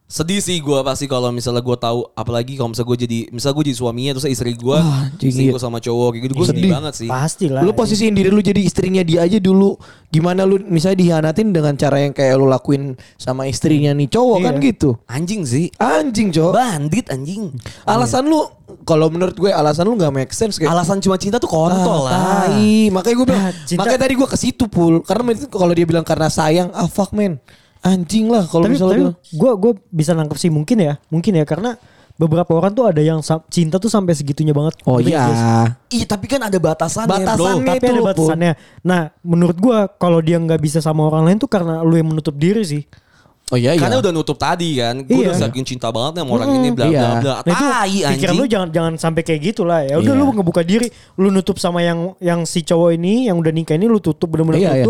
sedih sih gue pasti kalau misalnya gue tahu apalagi kalau misalnya gue jadi misal gue jadi suaminya terus istri gue anjing, selingkuh iya. sama cowok kayak gitu gue sedih Sedih. banget sih Pasti lah. Lu posisiin diri lu jadi istrinya dia aja dulu. Gimana lu misalnya dihianatin dengan cara yang kayak lu lakuin sama istrinya nih cowok kan Iya. gitu. anjing sih Anjing cowok. bandit anjing Alasan lu kalau menurut gue alasan lu nggak make sense kayak alasan cuma cinta tuh kontol Ah, lah tai. Makanya gue bilang, cinta- makanya tadi gue ke situ pul. Karena kalau dia bilang karena sayang, ah fuck man, anjing lah kalau tapi misalnya tapi gue gue bisa nangkep sih mungkin ya mungkin ya karena beberapa orang tuh ada yang cinta tuh sampai segitunya banget Oh iya. Iya tapi kan ada batasannya Batasan bro tapi ada batasannya nah menurut gue kalau dia nggak bisa sama orang lain tuh karena lu yang menutup diri sih Oh iya iya. Karena udah nutup tadi kan Gue Iya. udah saking cinta banget sama orang ini bla iya. bla bla Nah itu Tai pikiran anjing lu jangan jangan sampai kayak gitu lah ya. Udah Iya. lu ngebuka diri, lu nutup sama yang yang si cowok ini yang udah nikah ini lu tutup bener-bener Iya, iya.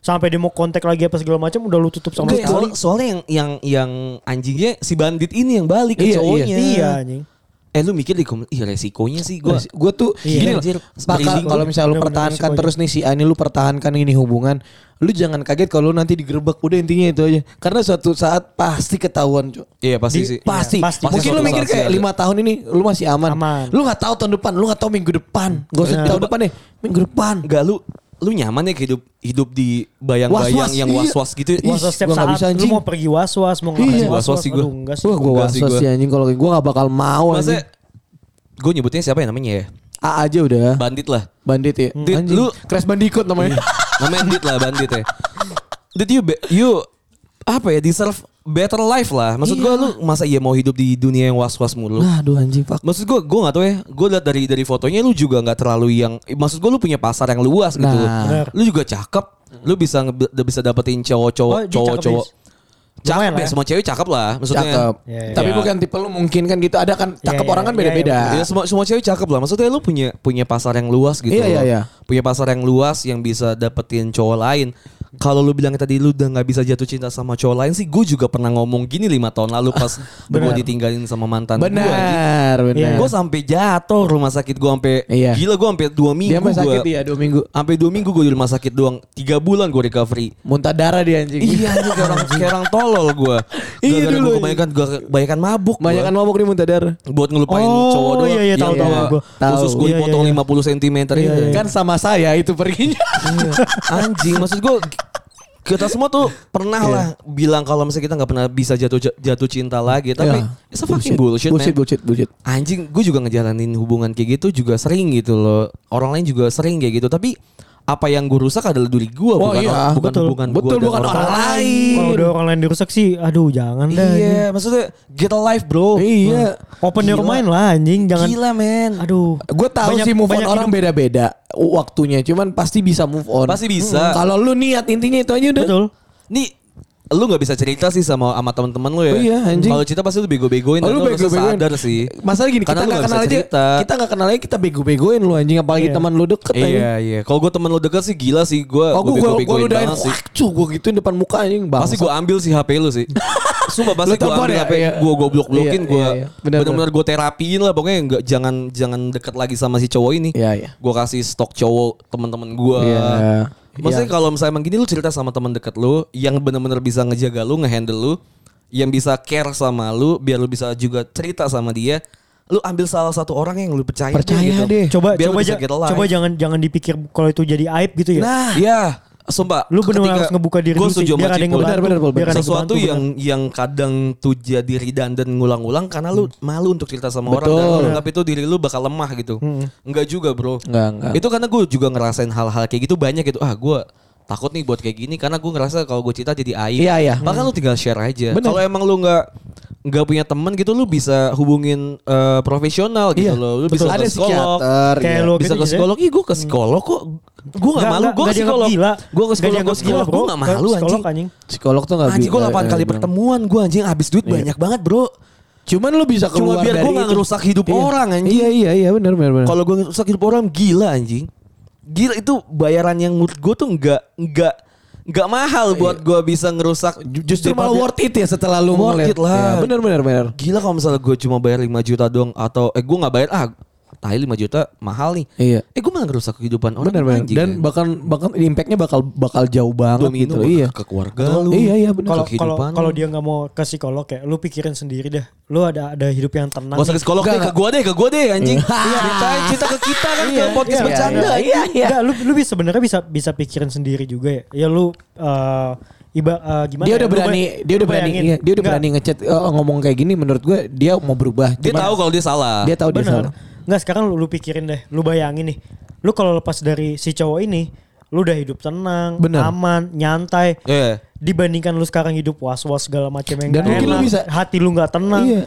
Sampai dia mau kontak lagi apa segala macam udah lu tutup sama Enggak, sekali. soalnya, soalnya yang yang yang anjingnya si bandit ini yang balik ke Iya, cowoknya. Iya anjing. Eh lu mikir di kom- ih resikonya sih gue. gue tuh Iya, gini anjir. Bakal kalau gua. misalnya lu pertahankan terus nih si Ani lu pertahankan ini hubungan, lu jangan kaget kalau lu nanti digerebek udah intinya itu aja. Karena suatu saat pasti ketahuan, Cuk. Iya pasti Di- sih. Pasti. Iya, pasti. Mungkin Pasti lu mikir kayak lima tahun ini lu masih aman. Aman. Lu nggak tahu tahun depan, lu nggak tahu minggu depan. Gak usah tahun depan deh, minggu depan. Enggak lu lu nyaman ya hidup hidup di bayang-bayang Was-was, yang iya. was-was gitu. Was-was setiap saat bisa, lu mau pergi was-was, mau Iya. ngapain Was-was sih sih. Wah gue Enggak sih anjing kalau gue gak bakal mau anjing. Masa gue nyebutnya siapa ya namanya ya? A aja udah. Bandit lah. Bandit ya. Dit, Anjing. lu- Crash Bandicoot namanya. Namanya Dit lah bandit ya. Dit you be- you apa ya deserve better life lah. Maksud gue Iya. lu masa iya mau hidup di dunia yang was-was mulu? Nah, aduh anjing fuck. Maksud gue, gue gak tau ya. Gue liat dari dari fotonya lu juga nggak terlalu yang. Maksud gue lu punya pasar yang luas gitu. Nah. Bener. Lu juga cakep. Lu bisa bisa dapetin cowok-cowok, Oh, cowok-cowok. cakep, ya, ya. semua cewek cakep lah. Maksudnya. Cakep. Iya, iya. Tapi Ya. bukan tipe lu mungkin kan gitu. Ada kan cakep iya, orang kan iya, beda-beda. Ya, semua semua cewek cakep lah. Maksudnya lu punya punya pasar yang luas gitu. Iya, iya, iya. Punya pasar yang luas yang bisa dapetin cowok lain. Kalau lu bilang tadi lu udah nggak bisa jatuh cinta sama cowok lain sih, gue juga pernah ngomong gini lima tahun lalu pas gue ditinggalin sama mantan gue. Benar, benar. Iya. Gue sampai jatuh rumah sakit gue sampai Iya. gila gue sampai dua minggu Dia sampai sakit gua- ya dua minggu. Sampai dua minggu gue di rumah sakit doang. Tiga bulan gue recovery. Muntah darah dia anjing. Iya anjing orang, kayak orang tolol gue. Iya dulu, gue kebanyakan, gue kebanyakan mabuk. gua. Banyak kan mabuk nih muntah darah. Buat ngelupain Oh, cowok doang. iya, iya, tahu, Yang tahu, gua- gua. Khusus Tahu. gue Iya, dipotong iya, iya. 50 cm Iya, itu. iya. Kan sama saya itu perginya. Anjing maksud gue kita semua tuh pernah lah bilang kalau misalnya kita nggak pernah bisa jatuh jatuh cinta lagi tapi Iya. it's a fucking bullshit, bullshit, man. bullshit, bullshit. Anjing gue juga ngejalanin hubungan kayak gitu juga sering gitu loh Orang lain juga sering kayak gitu Tapi apa yang gue rusak adalah diri gue Oh, bukan, iya, bukan betul. hubungan Betul, gua bukan orang lain. Kalau udah orang lain dirusak sih, aduh jangan dah. Iya maksudnya get a life bro Iya. Open your Gila. mind lah anjing, jangan. Gila men Aduh. Gue tahu Banyak- sih move on orang beda-beda waktunya, cuman pasti bisa move on. Pasti bisa. Kalau lu niat intinya itu aja udah. Betul. Nih lu nggak bisa cerita sih sama sama teman-teman lu ya. Oh iya, anjing. Kalau cerita pasti lu bego-begoin Oh, lu bego-begoin. sadar sih. Masalah gini, Karena kita nggak kenal aja. cerita. Kita nggak kenal aja kita bego-begoin lu anjing apalagi Iya. teman lu deket. Iya iya. Kalau gue temen lu deket sih gila sih gue. Oh gue gue bego-begoin ludahin banget sih. Cu gue gituin depan muka anjing bang. Pasti gue ambil sih HP lu sih. Sumpah pasti gue ambil ya? HP Iya. gue gue blok blokin Iya, gue. iya, iya. Benar, Benar-benar gue terapiin lah pokoknya nggak jangan jangan deket lagi sama si cowok ini. Iya iya. Gue kasih stok cowok teman-teman gue. Iya. Maksudnya Iya. kalau misalnya emang gini lu cerita sama teman deket lu yang benar-benar bisa ngejaga lu, ngehandle lu, yang bisa care sama lu, biar lu bisa juga cerita sama dia. Lu ambil salah satu orang yang lu percaya, Percaya gitu. deh. Coba Biar coba ja- coba jangan jangan dipikir kalau itu jadi aib gitu ya. Nah, Iya. Sumpah, Lu ketika- harus ngebuka diri sih, setuju biar ada yang. Benar, benar, yang sesuatu ngebantu, yang yang kadang tuh jadi redundant ngulang-ulang karena lu malu untuk cerita sama orang dan Betul. lu anggap itu diri lu bakal lemah gitu. Enggak juga, Bro. Enggak, enggak. Itu karena gue juga ngerasain hal-hal kayak gitu banyak gitu. Ah, gue takut nih buat kayak gini karena gue ngerasa kalau gue cerita jadi aib. Iya, iya. Bahkan lu tinggal share aja. Bener. Kalau emang lu nggak nggak punya teman gitu lu bisa hubungin eh, profesional gitu Iya, loh. Lu betul. bisa ada ke psikolog. psikiater. Kayak iya. lu Bisa gitu ke ya. psikolog. Ih, gue ke psikolog kok. Gue gak Nggak, malu. Gue ke psikolog. gila. Gue ke psikolog. Gue psikolog. Gue gak malu psikolog, anjing. anjing. Psikolog tuh nggak Anjing gue bi- 8 kali eh, pertemuan gue anjing habis duit banyak banget bro. Cuman lu bisa Cuma keluar biar dari gue gak ngerusak hidup Iya. orang anjing. Iya iya iya benar benar benar. Kalau gue ngerusak hidup orang gila anjing. Gila itu bayaran yang menurut gue tuh nggak nggak nggak mahal buat gue bisa ngerusak. justru malah worth it ya setelah lu Worth ngeliat. it lah. Iya, benar benar benar. Gila kalau misalnya gue cuma bayar 5 juta doang atau eh gue nggak bayar ah tahi 5 juta mahal nih. Iya. Eh gue malah ngerusak kehidupan orang Benar benar. anjing, Dan kan. bahkan bahkan impactnya bakal bakal jauh banget domino gitu. ke, Iya. ke keluarga lu. Iya iya benar. Kalau kalau dia nggak mau ke psikolog ya, lu pikirin sendiri deh. Lu ada ada hidup yang tenang. Gak usah ke psikolog deh, ke gue deh, ke gue deh anjing. Ceritain cerita ke kita kan ke podcast iya, bercanda. iya, iya. Enggak, lu lu bisa sebenarnya bisa bisa pikirin sendiri juga ya. Ya lu eh iba eh, gimana? Dia ya, udah lu berani, dia udah berani, iya, dia udah berani ngechat eh, ngomong kayak gini. Menurut gue dia mau berubah. Dia Cuman tahu kalau dia salah. dia tahu dia Bener. salah. Enggak, sekarang lu, lu pikirin deh. Lu bayangin nih. Lu kalau lepas dari si cowok ini, lu udah hidup tenang, Bener. aman, nyantai. Iya. Dibandingkan lu sekarang hidup was-was segala macam yang Dan nggak mungkin lu enak, bisa- hati lu nggak tenang. Iya.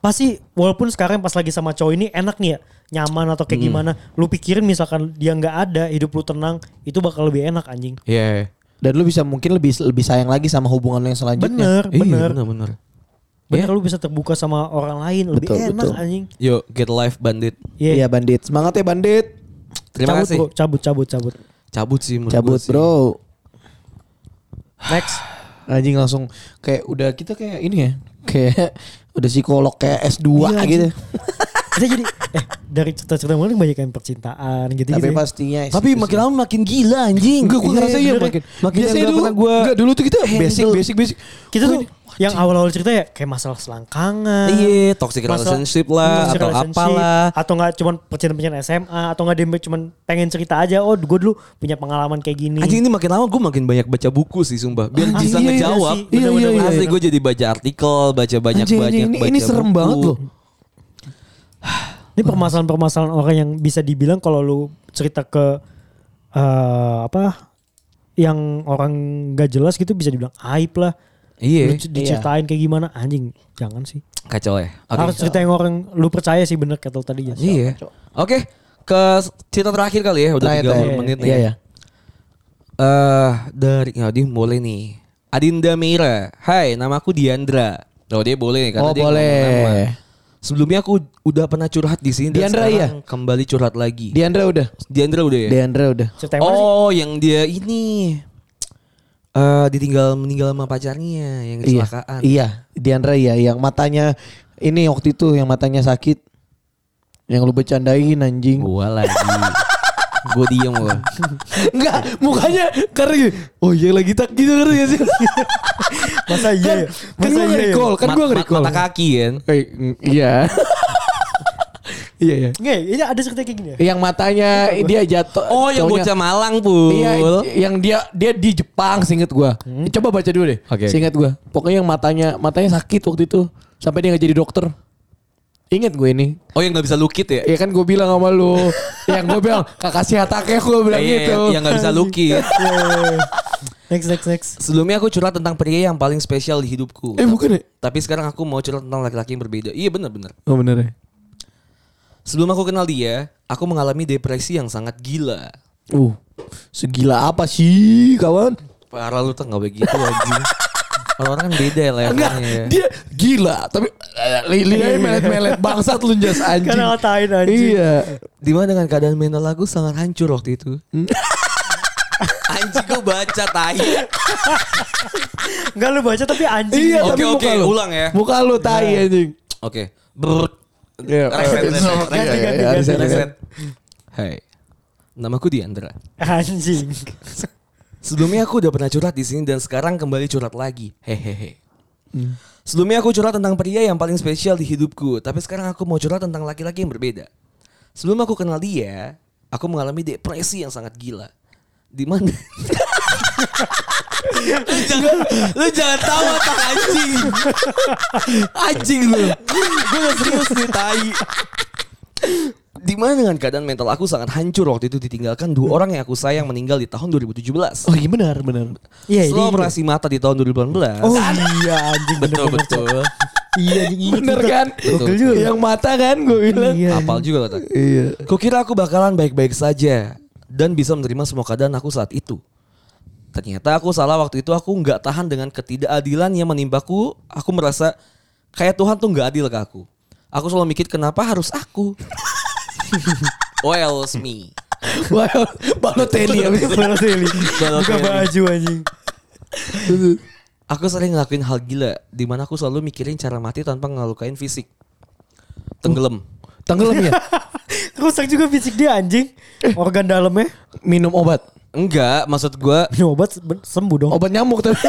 Pasti walaupun sekarang pas lagi sama cowok ini enak nih ya, nyaman atau Hmm. kayak gimana. Lu pikirin misalkan dia nggak ada, hidup lu tenang, itu bakal lebih enak anjing. Iya. Dan lu bisa mungkin lebih lebih sayang lagi sama hubungan lu yang selanjutnya. Bener, Iya, bener. bener, bener. Bener lu bisa terbuka sama orang lain lebih Betul, enak betul. anjing. Yuk, get life bandit. Iya. Iya bandit. Semangat ya bandit. Terima cabut, kasih. Bro. Cabut, cabut, cabut. Cabut sih menurut Cabut sih. bro. Next. Anjing langsung kayak udah kita kayak ini ya. Kayak udah psikolog kayak S2 Iya, gitu. Kita jadi eh dari cerita-cerita mana banyak yang percintaan gitu Tapi gitu. pastinya Tapi makin lama makin gila anjing. Enggak, gue ngerasa iya bener. makin. Makin biasanya yang dulu, gak pernah gua enggak dulu tuh kita basic, basic, basic. kita tuh yang awal-awal cerita ya kayak masalah selangkangan. Iya, toxic masalah- relationship lah toxic atau relationship, apalah. atau nggak cuman percintaan-percintaan SMA atau nggak dia cuman pengen cerita aja oh gue dulu punya pengalaman kayak gini. Anjing ini makin lama gue makin banyak baca buku sih sumpah. Biar Anjing, bisa iya, iya ngejawab. Iya, iya, Bener-bener iya. Asli gue jadi baca artikel, baca banyak Anjing, banyak ini, baca ini serem buku. banget loh. Ini permasalahan-permasalahan orang yang bisa dibilang kalau lu cerita ke eh, apa yang orang gak jelas gitu bisa dibilang aib lah. Iya. Lu c- diceritain kayak gimana anjing jangan sih. Kacau ya. Oke. Harus cerita yang orang lu percaya sih bener kata lu tadi ya. Iya. Oke, ke cerita terakhir kali ya, udah Terakhir, 30 terakhir. menit nih. Iya ya. Eh dari ya, dia boleh nih. Adinda Meira. Hai, namaku Diandra. Oh, dia boleh nih karena Oh dia boleh. nama. Sebelumnya aku udah pernah curhat di sini dan Diandra, sekarang kembali curhat lagi. Diandra udah. Diandra udah ya? Diandra udah. Cerita? Oh, yang dia ini eh ditinggal meninggal sama pacarnya yang Iya. kecelakaan. Iya, Diandra iya yang matanya ini waktu itu yang matanya sakit. Yang lu bercandain anjing. Gua lagi. Gue diem gua. Enggak, mukanya karena Oh iya lagi tak gitu ngerti gak sih? Masa iya kan, ya? kan Masa gue iya ya? kan gue ma- nge-recall. Mata kaki kan. Eh, iya. Iya iya. Nggak, ini ada cerita kayak gini ya? Yang matanya dia jatuh. Oh, yang cowoknya- bocah Malang, Pul. Iya, yang dia dia di Jepang, seinget gua. Coba baca dulu deh. Oke. Seinget gua. Pokoknya yang matanya matanya sakit waktu itu sampai dia nggak jadi dokter. Ingat gue ini. Oh, yang gak bisa lukit ya? Ya kan gue bilang sama lu. yang gue bilang kakak si hataknya gue bilang Iya, gitu. yang- yang gak bisa lukit. Next, next, next. Sebelumnya aku curhat tentang pria yang paling spesial di hidupku. Eh bukan ya? Tapi sekarang aku mau curhat tentang laki-laki yang berbeda. Iya benar-benar. Oh bener ya. Sebelum aku kenal dia, aku mengalami depresi yang sangat gila. Uh, segila apa sih kawan? Parah lu tuh gak begitu anjing. Orang-orang kan beda ya Enggak, levelnya ya. dia gila. Tapi eh, li- li aja melet-melet bangsat lu jas anjing. Karena ngatain anjing. Iya. Di mana dengan keadaan mental aku sangat hancur waktu itu. anjing gue baca tai. Enggak lu baca tapi anjing. Iya, Oke, tapi oke, ulang ya. Muka lu tai anjing. Oke. Brrrt. Reset, reset, reset, ganti, ganti, reset, ganti. reset. Hai. Namaku Diandra. Anjing. Sebelumnya aku udah pernah curhat di sini dan sekarang kembali curhat lagi. Hehehe. Sebelumnya aku curhat tentang pria yang paling spesial di hidupku, tapi sekarang aku mau curhat tentang laki-laki yang berbeda. Sebelum aku kenal dia, aku mengalami depresi yang sangat gila. Di mana? lu jangan lu jangan tawa tak anjing. Anjing lu. Gue udah serius nih tai. Di mana dengan keadaan mental aku sangat hancur waktu itu ditinggalkan dua orang yang aku sayang meninggal di tahun 2017. Oh iya benar benar. Iya, Setelah ini- operasi mata di tahun 2018. Oh iya anjing betul bener-bener. betul. Iya anjing inget Bener kan? Gokil juga. Yang mata kan gue bilang. Iya. Apal juga otak. Iya. Kukira aku bakalan baik-baik saja dan bisa menerima semua keadaan aku saat itu. Ternyata aku salah waktu itu aku nggak tahan dengan ketidakadilan yang menimbaku. Aku merasa kayak Tuhan tuh nggak adil ke aku. Aku selalu mikir kenapa harus aku. well, it's me. Wah, Balotelli abis. Balotelli. Buka Balotelli. baju anjing. Aku sering ngelakuin hal gila di mana aku selalu mikirin cara mati tanpa ngelukain fisik. Tenggelam. Tenggelam ya? Rusak juga fisik dia anjing. Organ dalamnya. Minum obat. Enggak, maksud gua Minum obat se- sembuh dong. Obat nyamuk tapi.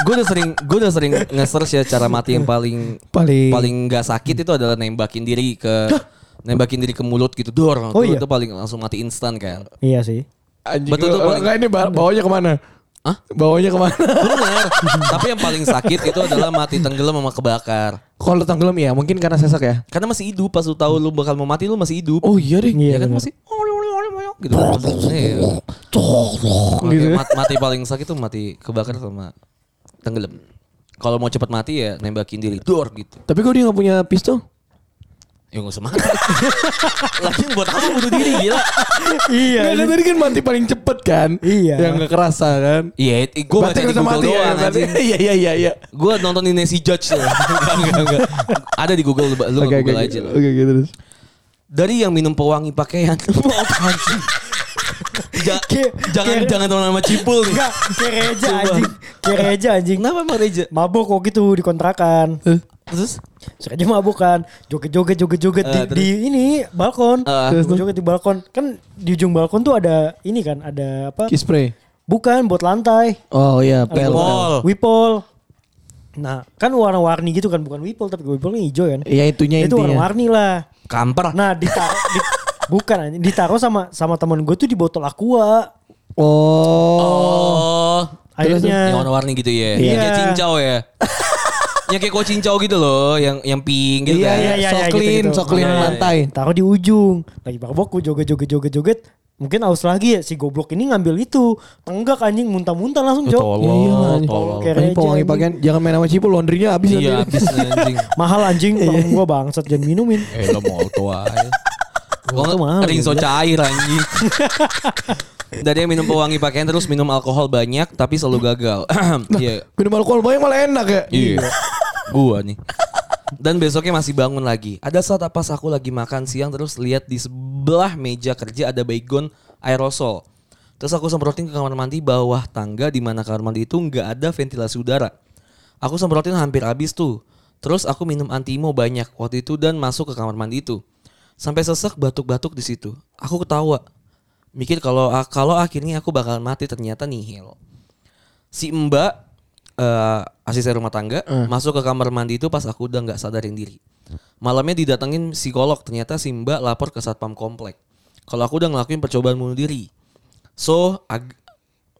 gue udah sering gue udah sering nge-search ya cara mati yang paling Paling- paling nggak sakit itu adalah nembakin diri ke nembakin diri ke mulut gitu dor Oh itu, iya? itu paling langsung mati instan kan Iya sih. Anjing. Betul tuh, Oh, paling- Enggak ini ba- bawanya ke mana? Hah? Bawanya ke mana? bener tapi yang paling sakit itu adalah mati tenggelam sama kebakar Kalau tenggelam ya mungkin karena sesak ya. karena masih hidup pas lu tahu lu bakal mau mati lu masih hidup Oh iya deh. Iya ya kan bener. masih gitu Iya. Makanya mat- mati paling sakit tuh mati kebakar sama tenggelam kalau mau cepat mati ya nembakin diri dor gitu Tapi kok dia gak punya pistol? Ya gak usah mati. Lagi buat apa bunuh diri gila. Iya. Nggak, kan tadi kan mati paling cepet kan? Iya. Yang gak kerasa kan? Iya, gue baca di nggak Google mati ya, doang. Iya iya iya iya. Gue nontonin Nancy Judge tuh. enggak, enggak, enggak. Ada di Google, lu, oke. Google aja. lu. Oke oke terus. Dari yang minum pewangi pakaian. Apaan sih? Ja- Kayak- jangan kayak- jangan teman sama cipul nih. Enggak, kayak reja Coba. anjing. Kayak reja anjing. Kenapa emang Reja? Mabok kok gitu di kontrakan. Terus? Sengaja mabuk kan. Joget-joget joget-joget di, Eh, terus? di ini balkon. Eh. Joget di balkon. Kan di ujung balkon tuh ada ini kan, ada apa? Kiss spray. Bukan buat lantai. Oh iya, Ada pel. Wipol. pel. Wipol. Nah, kan warna-warni gitu kan, bukan wipol tapi wipolnya hijau kan. Iya itunya Itu intinya. warna-warni lah. Kamper. Nah, ditaruh di, bukan ditaruh sama sama temen gue tuh di botol aqua. Oh. Oh. Akhirnya Yang warna-warni gitu ya. Iya. Kayak cincau ya. yang kayak kok cincau gitu loh, yang yang pink gitu Iya kan. iya, iya, so iya, clean, gitu-gitu. so clean Iya, iya. lantai. taruh di ujung. Lagi mabok gue joget-joget-joget-joget. Mungkin aus lagi ya si goblok ini ngambil itu. Tenggak anjing muntah-muntah langsung jok. tolol, Iya, Ini pewangi anjing. pakaian jangan main sama cipul laundrynya habis Iya, habis anjing. Mahal anjing temen gue bangsat jangan minumin. Eh lo mau tua aja. Kok mahal, rinso cair anjing. Dari yang minum pewangi pakaian terus minum alkohol banyak tapi selalu gagal. Iya. Minum alkohol banyak malah enak ya. Iya. Gua nih. Dan besoknya masih bangun lagi. Ada saat pas aku lagi makan siang terus lihat di sebelah meja kerja ada baygon aerosol. Terus aku semprotin ke kamar mandi bawah tangga di mana kamar mandi itu nggak ada ventilasi udara. Aku semprotin hampir habis tuh. Terus aku minum antimo banyak waktu itu dan masuk ke kamar mandi itu. Sampai sesek batuk-batuk di situ. Aku ketawa. Mikir kalau kalau akhirnya aku bakal mati ternyata nihil. Si Mbak eh asisten rumah tangga masuk ke kamar mandi itu pas aku udah nggak sadarin diri. Malamnya didatengin psikolog ternyata si Mbak lapor ke satpam komplek. Kalau aku udah ngelakuin percobaan bunuh diri. So ag-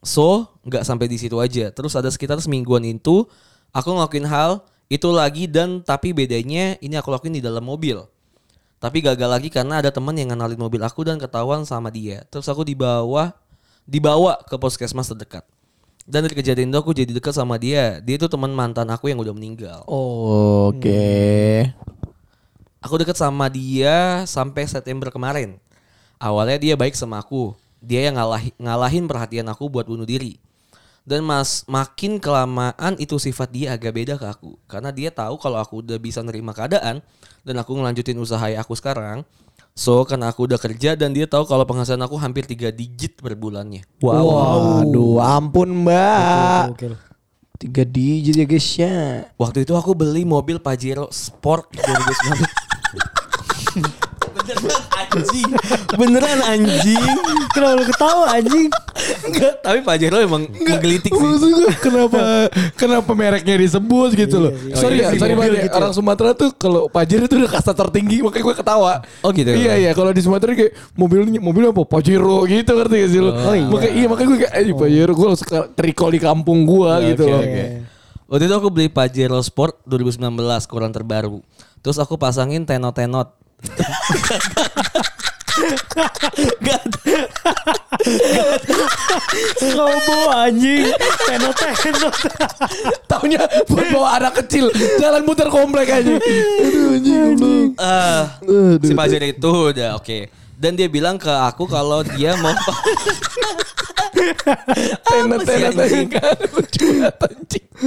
so nggak sampai di situ aja. Terus ada sekitar semingguan itu aku ngelakuin hal itu lagi dan tapi bedanya ini aku lakuin di dalam mobil. Tapi gagal lagi karena ada teman yang ngenalin mobil aku dan ketahuan sama dia. Terus aku dibawa dibawa ke puskesmas terdekat. Dan dari kejadian itu aku jadi dekat sama dia. Dia itu teman mantan aku yang udah meninggal. Oh, Oke. Aku deket sama dia sampai September kemarin. Awalnya dia baik sama aku. Dia yang ngalahi- ngalahin perhatian aku buat bunuh diri. Dan mas makin kelamaan itu sifat dia agak beda ke aku. Karena dia tahu kalau aku udah bisa nerima keadaan dan aku ngelanjutin usaha aku sekarang. So karena aku udah kerja dan dia tahu kalau penghasilan aku hampir 3 digit per bulannya. Waduh, ampun mbak. Gokil. Tiga digit ya guys ya. Waktu itu aku beli mobil Pajero Sport 2019. Anjing. Beneran anjing. Kenapa lu ketawa anjing? Enggak, tapi Pajero emang menggelitik sih. Maksud gue kenapa kenapa mereknya disebut gitu loh. iya. sorry Oh, ya, iya, sorry iya, banget iya, ya. gitu. Orang Sumatera tuh kalau Pajero itu udah kasta tertinggi makanya gue ketawa. Oh, gitu. Iya iya kalau di Sumatera kayak mobilnya mobil apa Pajero gitu ngerti gak sih lo? Oh, iya. Makanya iya makanya gue kayak eh Pajero gue langsung recall di kampung gue gitu oke, loh. oke. Waktu itu aku beli Pajero Sport 2019 koran terbaru. Terus aku pasangin tenot-tenot. Gak ada. Robo anjing. Tenot tenot. Taunya buat bawa anak kecil jalan muter komplek aja. Aduh anjing goblok. Eh, Aduh. si Pajero itu udah oke. Dan dia bilang ke aku kalau dia mau Tenet tenet anjing?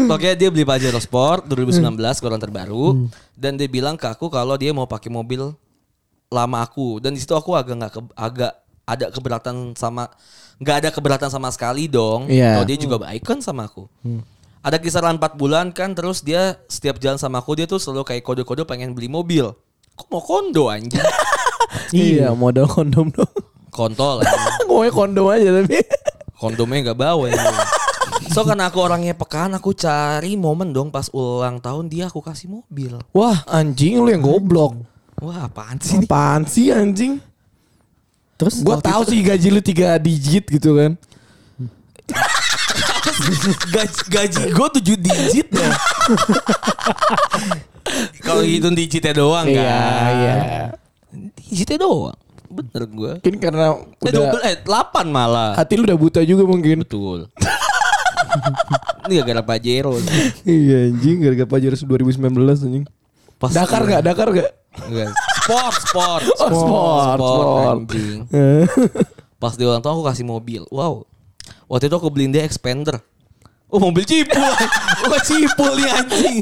Oke dia beli Pajero Sport 2019 koran terbaru dan dia bilang ke aku kalau dia mau pakai mobil lama aku dan di situ aku agak nggak ke- agak ada keberatan sama nggak ada keberatan sama sekali dong. Iya. Kalau dia juga baik kan sama aku. Ada kisaran 4 bulan kan terus dia setiap jalan sama aku dia tuh selalu kayak kode-kode pengen beli mobil. Kok mau kondo anjing? Iya modal kondom dong. Kontol anjing. Gue kondom aja tapi. Kondomnya nggak bawa ya. So karena aku orangnya pekan aku cari momen dong pas ulang tahun dia aku kasih mobil. Wah anjing lu yang goblok. Wah apaan sih? ini? Apaan sih anjing? Terus Gue tahu sih gaji lu tiga digit gitu kan. Gaji, gaji gue 7 digit ya. Kalau gitu digitnya doang kan. Iya iya. Digitnya doang. Bener gue. Mungkin karena Eh, udah double, eh 8 malah. hati lu udah buta juga mungkin. Betul. Ini gara-gara Pajero. iya anjing gara-gara Pajero 2019 anjing. Pas Dakar gak? Dakar gak? Enggak. Sport, sport. Oh, sport, sport. anjing. Pas di ulang tahun aku kasih mobil. Wow. Waktu itu aku beliin dia expander. Oh mobil cipul. Wah cipul nih anjing.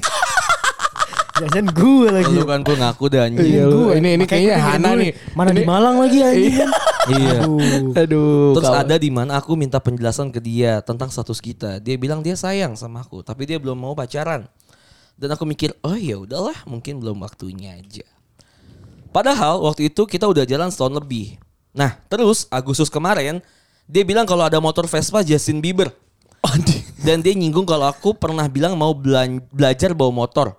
Jajan gue lagi. Lu kan gue ngaku dah anjing. Iya Gue. ini ini kayaknya Hana nih. Mana Ini- di Malang lagi anjing. Iya. Iya. Aduh. Aduh. Terus kawan. ada di mana aku minta penjelasan ke dia tentang status kita. Dia bilang dia sayang sama aku, tapi dia belum mau pacaran. Dan aku mikir, oh ya udahlah, mungkin belum waktunya aja. Padahal waktu itu kita udah jalan setahun lebih. Nah, terus Agustus kemarin dia bilang kalau ada motor Vespa Justin Bieber. Anjing. Dan dia nyinggung kalau aku pernah bilang mau belan- belajar bawa motor.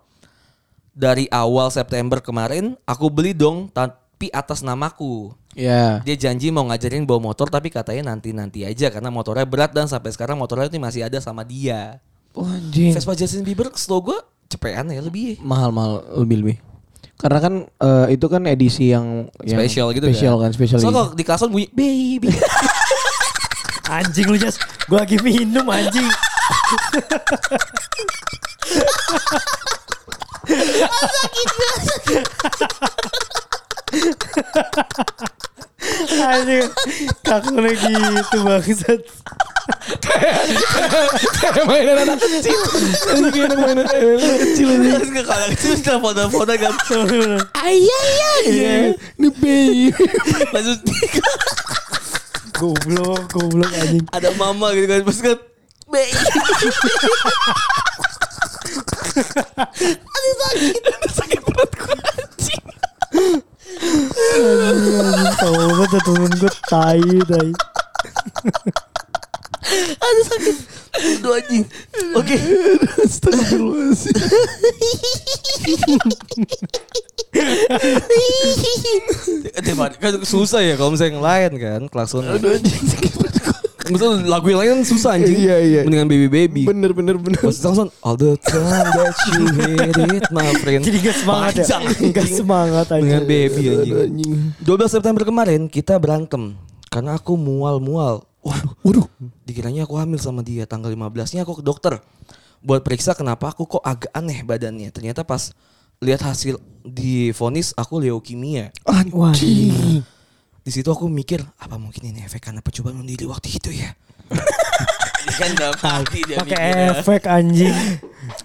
Dari awal September kemarin aku beli dong tapi atas namaku. Ya. Dia janji mau ngajarin bawa motor tapi katanya nanti-nanti aja karena motornya berat dan sampai sekarang motornya ini masih ada sama dia. Oh, anjing. Vespa Justin Bieber slow gue cepean ya lebih. mahal mahal lebih lebih. Karena kan eh, itu kan edisi yang yang Spesial gitu Spesial kan, spesial. So edition. kalau di kason bunyi baby. Anjing lu Jas. Gue lagi minum anjing. Anjing. Kaku lagi itu bangsat. Kayak mainan anak kecil. Anjing kayak anak mainan anak kecil. Terus nggak kalau kecil kan. Ayah iya. Ini bayi. Maksud Goblok, goblok anjing. ada mama gitu kan pas kan baby. Sakit perut gue anjing. Anjing, anjing. Tau banget temen gue tai, tai. Aduh sakit. Aduh anjing. Oke. Astagfirullahaladzim. Tiap hari kan susah ya kalau misalnya yang lain kan klakson. Aduh anjing sakit. Misalnya lagu yang lain kan susah anjing. Iya, iya. Mendingan baby baby. Bener bener bener. Pas langsung all the time that you hate it my friend. Jadi gak semangat ya? Gak anjing. semangat Dengan anjing. baby Aduh, anjing. anjing. 12 September kemarin kita berantem karena aku mual-mual. Waduh, Waduh. dikiranya aku hamil sama dia. Tanggal 15-nya aku ke dokter buat periksa kenapa aku kok agak aneh badannya. Ternyata pas lihat hasil di vonis aku leukemia. Anjing. Di situ aku mikir apa mungkin ini efek karena percobaan bunuh diri waktu itu ya. Kan dalam hati dia Pakai mikirnya. efek anjing.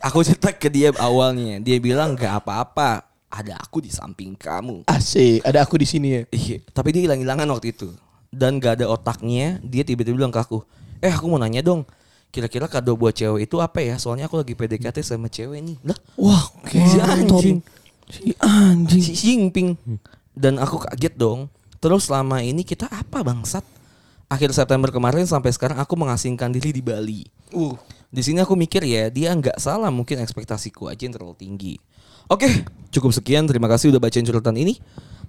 Aku cerita ke dia awalnya. Dia bilang gak apa-apa. Ada aku di samping kamu. Asik, ada aku di sini ya. Iya, tapi dia hilang-hilangan waktu itu. Dan gak ada otaknya, dia tiba-tiba bilang ke aku, eh aku mau nanya dong, kira-kira kado buat cewek itu apa ya? Soalnya aku lagi PDKT sama cewek nih. Lah, Wah, oke. si anjing. Si anjing. Si Xingping. Dan aku kaget dong. Terus selama ini kita apa bangsat? Akhir September kemarin sampai sekarang aku mengasingkan diri di Bali. Uh. Di sini aku mikir ya dia nggak salah mungkin ekspektasiku aja yang terlalu tinggi. Oke, cukup sekian. Terima kasih udah bacain curhatan ini.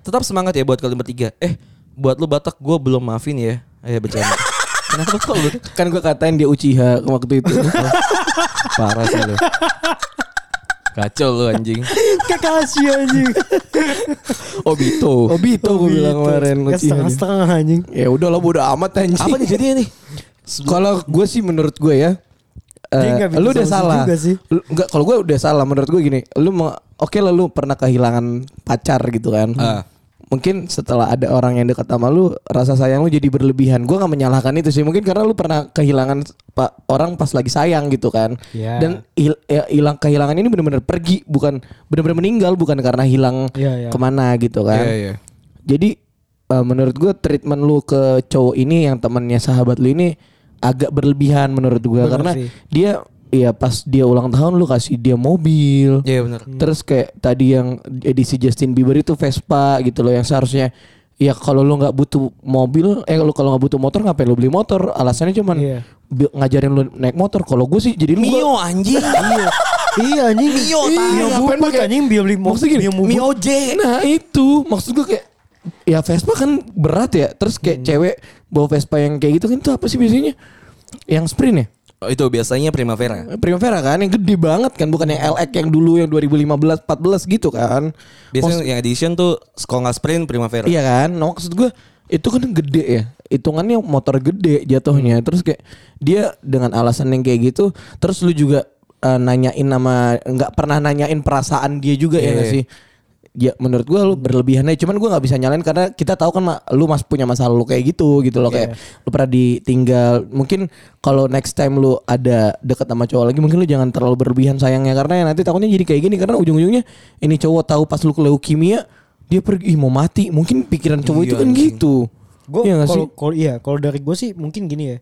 Tetap semangat ya buat kalian bertiga. Eh, buat lu Batak gue belum maafin ya. Eh bercanda. Kenapa kok lu? Kan gue katain dia Uchiha waktu itu. Parah sih lu. Kacau lu anjing. Kekasih anjing. Obito. Obito gue bilang kemarin setengah-setengah anjing. Ya udah lo bodo amat anjing. Apa nih jadinya nih? Kalau gue sih menurut gue ya eh, bikin lu udah salah. Lu- Enggak, kalau gue udah salah menurut gue gini. Lu mau oke lah lu pernah kehilangan pacar gitu kan. Ah. Mungkin setelah ada orang yang dekat sama lu, rasa sayang lu jadi berlebihan. Gue nggak menyalahkan itu sih. Mungkin karena lu pernah kehilangan pak orang pas lagi sayang gitu kan. Iya. Dan ya, hilang kehilangan ini benar-benar pergi, bukan benar-benar meninggal, bukan karena hilang Iya, iya. ke mana gitu kan. Iya, iya. Jadi eh, menurut gue treatment lu ke cowok ini yang temannya sahabat lu ini agak berlebihan menurut gue karena sih. dia ya pas dia ulang tahun lu kasih dia mobil. Iya benar. Terus kayak tadi yang edisi Justin Bieber itu Vespa gitu loh yang seharusnya ya kalau lu nggak butuh mobil eh lu kalau nggak butuh motor ngapain lu beli motor alasannya cuman Iya. bi- ngajarin lu naik motor kalau gue sih jadi lu Mio anjing. Iya. Iya anjing. Mio, Mio tai. Ngapain pakai- anjing biar beli mo- Maksudnya gini, Mio. Mio J. Nah itu maksud gue kayak ya Vespa kan berat ya. Terus kayak cewek bawa Vespa yang kayak gitu kan itu apa sih biasanya? Yang sprint ya? Oh, itu biasanya Primavera. Primavera kan yang gede banget kan bukan yang LX yang dulu yang 2015 14 gitu kan. Biasanya yang edition tuh nggak sprint Primavera. Iya kan? Nah, maksud gue itu kan gede ya. Hitungannya motor gede jatuhnya. Terus kayak dia dengan alasan yang kayak gitu, terus lu juga eh, nanyain nama nggak pernah nanyain perasaan dia juga ya Iya, nggak iya. sih? Ya menurut gua lu berlebihan aja. Cuman gua nggak bisa nyalain karena kita tahu kan Ma, lu mas punya masalah lu kayak gitu gitu loh kayak lu pernah ditinggal. Mungkin kalau next time lu ada deket sama cowok lagi mungkin lu jangan terlalu berlebihan sayangnya karena ya nanti takutnya jadi kayak gini karena ujung-ujungnya ini cowok tahu pas lu ke leukemia dia pergi ih, mau mati. Mungkin pikiran cowok Iya, itu kan gitu. Gue Iya sih? kalau kalau iya kalau dari gue sih mungkin gini ya.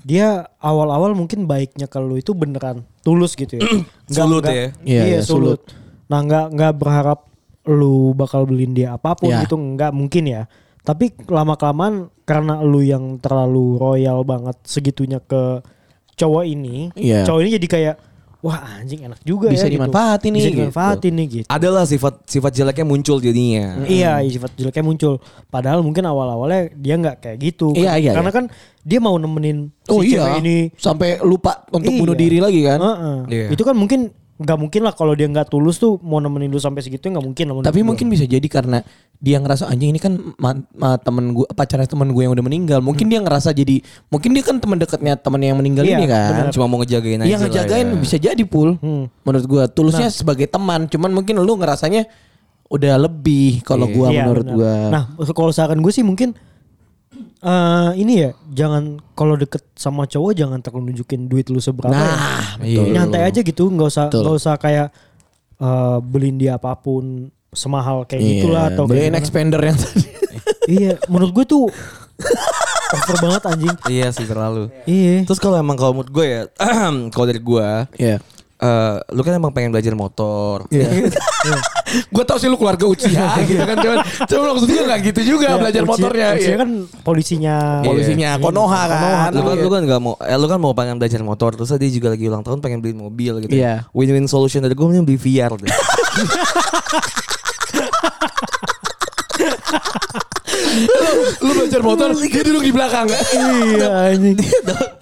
Dia awal-awal mungkin baiknya kalau itu beneran tulus gitu ya. Nggak- Sulut nggak- ya? Iya, Iya, iya, sulut. Nah nggak nggak berharap lu bakal beliin dia apa pun Iya. gitu nggak mungkin ya. Tapi lama kelamaan karena lu yang terlalu royal banget segitunya ke cowok ini, Iya. cowok ini jadi kayak wah anjing enak juga Bisa ya. gitu. dimanfaatin nih, Bisa gitu. dimanfaatin nih gitu. Adalah sifat sifat jeleknya muncul jadinya. Iya, sifat jeleknya muncul. Padahal mungkin awal-awalnya dia nggak kayak gitu. Iya, iya, Karena iya. kan dia mau nemenin Oh si iya. cewek ini. Sampai lupa untuk Iya. bunuh diri lagi kan? Heeh. Iya. Itu kan mungkin nggak mungkin lah kalau dia nggak tulus tuh mau nemenin lu sampai segitu nggak mungkin. lah Tapi gua. mungkin bisa jadi karena dia ngerasa anjing ini kan ma- ma- temen gue pacarnya temen gue yang udah meninggal. Mungkin dia ngerasa jadi mungkin dia kan teman dekatnya temen yang meninggal Iya, ini kan. benar. Cuma mau ngejagain aja. Iya lah ngejagain ya. bisa jadi pul. Hmm. Menurut gue tulusnya sebagai teman. Cuman mungkin lu ngerasanya udah lebih kalau Iya. gua Iya, menurut gua. Nah, kalau saran gue sih mungkin eh ini ya jangan kalau deket sama cowok jangan terlalu nunjukin duit lu seberapa. ya. Nah, betul. nyantai aja gitu nggak usah nggak usah kayak eh, beliin dia apa pun semahal kayak Iya, gitulah atau beliin expander yang tadi. iya menurut gue tuh over banget anjing Iya sih terlalu. iya Terus kalau emang kalau menurut gue ya, kalau dari gue, Iya. Eh lu kan emang pengen belajar motor. Iya. gue tau sih lu keluarga Uchiha gitu kan cuman cuman maksud gue gak gitu juga Ya, belajar Uchiha- motornya Uchiha iya. kan polisinya polisinya Iya. Konoha kan Lu kan, Iya. lu kan gak mau, eh, lu kan mau pengen belajar motor terus dia juga lagi ulang tahun pengen beli mobil gitu. Iya. Win-win solution dari gue mending beli VR deh. lu belajar motor dia duduk di belakang iya anjing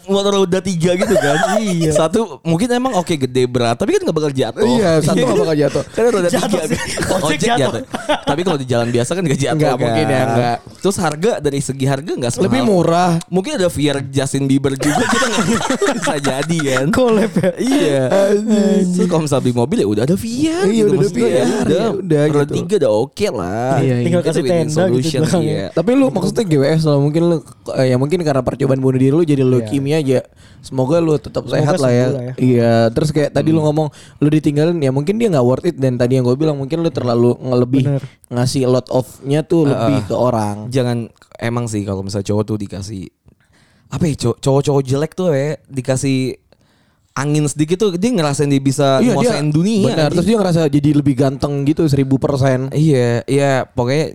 motor roda tiga gitu kan. iya. Satu mungkin emang oke gede berat, tapi kan gak bakal jatuh. iya satu gak bakal jatuh Kan roda tiga Jatuh kan. sih. Ojek jatuh. jatuh. Tapi kalau di jalan biasa kan gak jatuh Nggak kan. mungkin ya, nggak. Terus harga dari segi harga gak semahal. lebih murah Mungkin ada VR Justin Bieber juga kita nggak bisa jadi kan. collab ya Iya. Terus kalau misalnya beli mobil ya udah ada VR. Iya, udah ada VR, ya ya udah. udah roda gitu. tiga udah oke lah. Iya, iya. Tinggal kasih tenda gitu iya. tapi lu maksudnya GWS lah mungkin lu eh, ya mungkin karena percobaan bunuh diri lu jadi leukemia aja semoga lu tetap Semoga sehat lah ya. ya. iya terus kayak tadi lu ngomong lu ditinggalin ya mungkin dia nggak worth it dan tadi yang gue bilang mungkin lu terlalu ngelebih Bener. ngasih lot of-nya tuh lebih ke orang Jangan emang sih kalau misalnya cowok tuh dikasih apa ya cow- cowok-cowok jelek tuh ya dikasih angin sedikit tuh dia ngerasain dia bisa Iya, dia- nguasain dunia. benar terus dia ngerasa jadi lebih ganteng gitu seribu persen Iya, iya pokoknya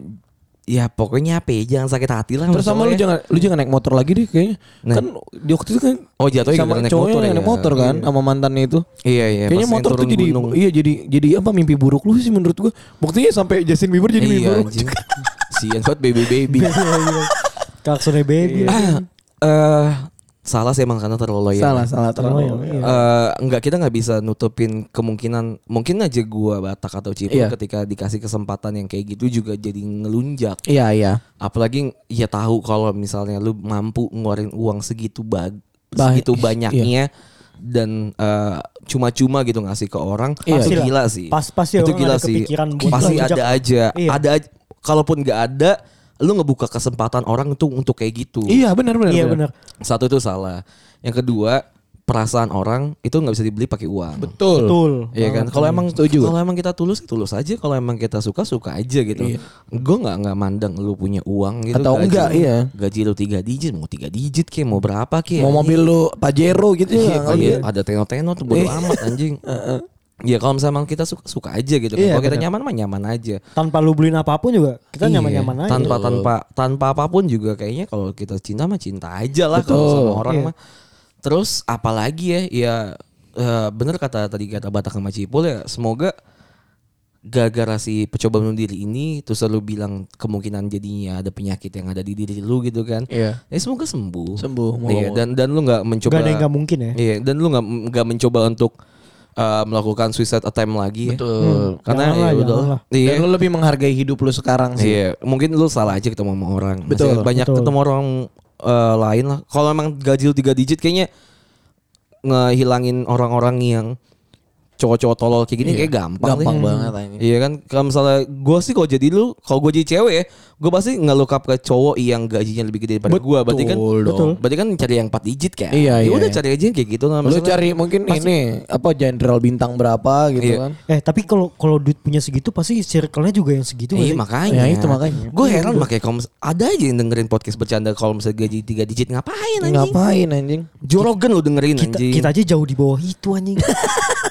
ya pokoknya apa ya jangan sakit hati lah Terus sama lu jangan lu jangan naik motor lagi deh kayaknya. Nah. Kan di waktu itu kan Oh, jatuhnya sama naik cowoknya motor yang ya? naik motor kan sama mantannya itu. Iya iya. Kayaknya motor tuh jadi gunung. iya jadi jadi apa mimpi buruk lu sih menurut gua. Buktinya sampai Justin Bieber jadi mimpi Iya buruk. Sian banget baby baby. Klaksonnya baby. Ah, eh salah sih emang karena terlalu loyal. Salah salah terlalu. Terlalu, iya. Eh, enggak kita nggak bisa nutupin kemungkinan mungkin aja gua Batak atau Cipul Iya. ketika dikasih kesempatan yang kayak gitu juga jadi ngelunjak. Iya iya. Apalagi ya tahu kalau misalnya lu mampu ngeluarin uang segitu bag Bah- segitu iya. banyaknya dan eh, cuma-cuma gitu ngasih ke orang Iya. itu gila sih. Pas- pasti itu orang gila ada sih. kepikiran buat Pasti ada aja. Iya. Ada kalaupun nggak ada lu ngebuka kesempatan orang untuk untuk kayak gitu. Iya benar benar. Iya benar. Satu itu salah. Yang kedua, perasaan orang itu nggak bisa dibeli pakai uang. Betul. Betul. Iya kan. Kalau emang Setuju. kalau emang kita tulus ya tulus aja. Kalau emang kita suka suka aja gitu. Gue nggak nggak mandang lu punya uang gitu. Atau Gaji enggak, iya. Gaji lu tiga digit mau tiga digit kayak mau berapa kayak. Mau mobil lu Pajero gitu Iya, ya. iya, ada teno-teno tuh bodo Iya. amat anjing. Ya kalau misalnya emang kita suka suka aja gitu. kan. Iya, kalau kita nyaman mah nyaman aja. Tanpa lu beliin apa pun juga kita Iya, nyaman-nyaman aja. Tanpa tanpa tanpa apa pun juga kayaknya kalau kita cinta mah cinta aja lah kalau sama orang Iya. mah. Terus apalagi ya ya eh, bener kata tadi kata Batak sama Cipul ya semoga gara-gara si pecoba bunuh diri ini terus lu bilang kemungkinan jadinya ada penyakit yang ada di diri lu gitu kan. Iya. Ya semoga sembuh. Sembuh. Iya, dan dan lu nggak mencoba Gak ada yang gak mungkin ya. Iya, dan lu nggak nggak mencoba untuk uh, melakukan suicide attempt lagi. ya. Betul. Karena Jangan ya lah. Iya. Dan lu lebih menghargai hidup lu sekarang sih. Iya, mungkin lu salah aja ketemu sama orang. Betul, Maksudnya banyak betul. ketemu orang uh, lain lah. Kalau emang gaji lu 3 digit kayaknya ngehilangin orang-orang yang cowok-cowok tolol kayak gini Iya. kayak gampang, Gampang sih. banget anjing. Iya kan kalau misalnya gue sih kalau jadi lu kalau gue jadi cewek ya gue pasti ngelook up ke cowok yang gajinya lebih gede daripada gue berarti kan Betul dong. Betul. berarti kan cari yang 4 digit kan Iya, ya iya, udah iya. cari aja yang kayak gitu lah Lu cari mungkin ini apa jenderal bintang berapa gitu Iya. kan. Eh tapi kalau kalau duit punya segitu pasti circle-nya juga yang segitu Iya sih? makanya. Ya, itu makanya. Gue heran makanya kalau mis- ada aja yang dengerin podcast bercanda kalau misalnya gaji 3 digit ngapain anjing? Ngapain anjing? Jorogen lu dengerin Kita, anjing. kita aja jauh di bawah itu anjing.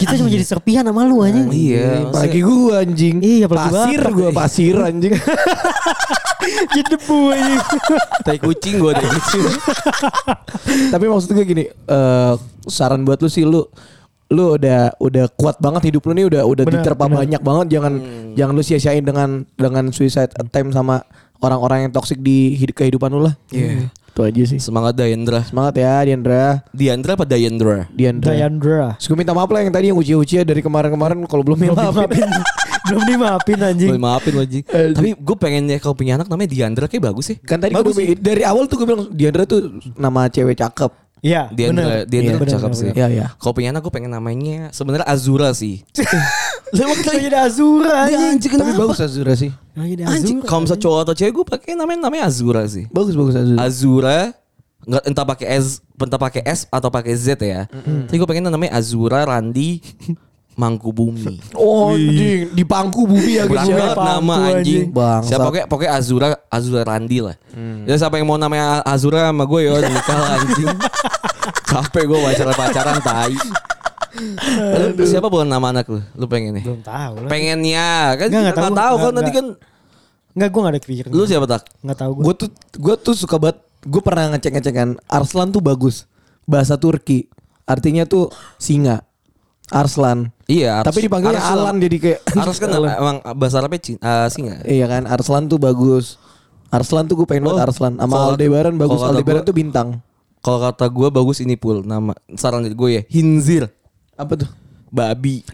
kita cuma jadi serpihan sama lu anjing. Iya, Apalagi gua anjing. Iya, apalagi pasir gua pasir anjing. Jadi debu anjing. tai kucing gue deh. Tapi maksud gue gini, eh saran buat lu sih lu lu udah udah kuat banget hidup lu nih udah udah Benar, diterpa benar. banyak banget jangan jangan lu sia-siain dengan dengan suicide attempt sama orang-orang yang toksik di hidup kehidupan lu lah. Iya. Itu aja sih. Semangat Dayendra. Semangat ya Diandra. Diandra apa Dayendra? Diandra. Diandra. Terus gue minta maaf lah yang tadi yang uci-uci ya dari kemarin-kemarin kalau belum Belum maafin. dimaafin. Belum dimaafin anjing. Boleh maafin lo Ji. Tapi gue pengen ya kalau punya anak namanya Diandra kayak bagus sih. Kan tadi Bagus gue dari awal tuh gue bilang Diandra tuh nama cewek cakep. Iya, Diandra, bener. Diandra Iya, bener, cakep bener, sih. Iya, iya. Kalau punya anak gue pengen namanya sebenarnya Azura sih. Lu kita jadi Azura anjing. Tapi bagus Azura sih. Anjing, Azura. kalau misalnya cowok atau cewek gue pakai namanya namanya Azura sih. Bagus bagus Azura. Azura nggak entah pakai S entah pakai S atau pakai Z ya. Tapi gue pengen namanya Azura Randi Mangkubumi. Oh anjing di pangku bumi ya guys Berat ya. banget Pangku, nama anjing. anjing. Bangsat. Siapa pakai pakai Azura Azura Randi lah. Ya siapa yang mau namanya Azura sama gue ya nikah lah anjing. Capek gue pacaran pacaran tai. Lu siapa bukan nama anak lu? Lu pengen nih? Belum tahu lah. Pengennya kan Nggak, kita nggak nggak tahu. tahu kan nanti kan Enggak gue gak ada kepikiran. lu siapa tak? Enggak tahu gue. Gue tuh gue tuh suka banget. Gue pernah ngecek ngecek kan. Arslan tuh bagus. Bahasa Turki. Artinya tuh singa. Arslan. Iya. Ars- Tapi dipanggilnya Ars- Alan jadi kayak. Ars kan emang bahasa Arabnya eh, singa. Iya kan. Arslan tuh bagus. Arslan tuh gue pengen Oh, banget Arslan. Sama Aldebaran bagus. Aldebaran gua- tuh bintang. Kalau kata gue bagus ini pul nama saran gue ya Hinzir Apa tuh? babi.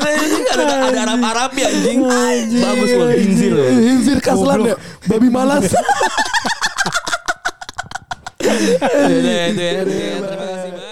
Nah, ini ada ada Arab Arab ya anjing. Bagus loh Hinzir. Hinzir kaslan ya. Babi malas. Ya ya, ya. Terima kasih.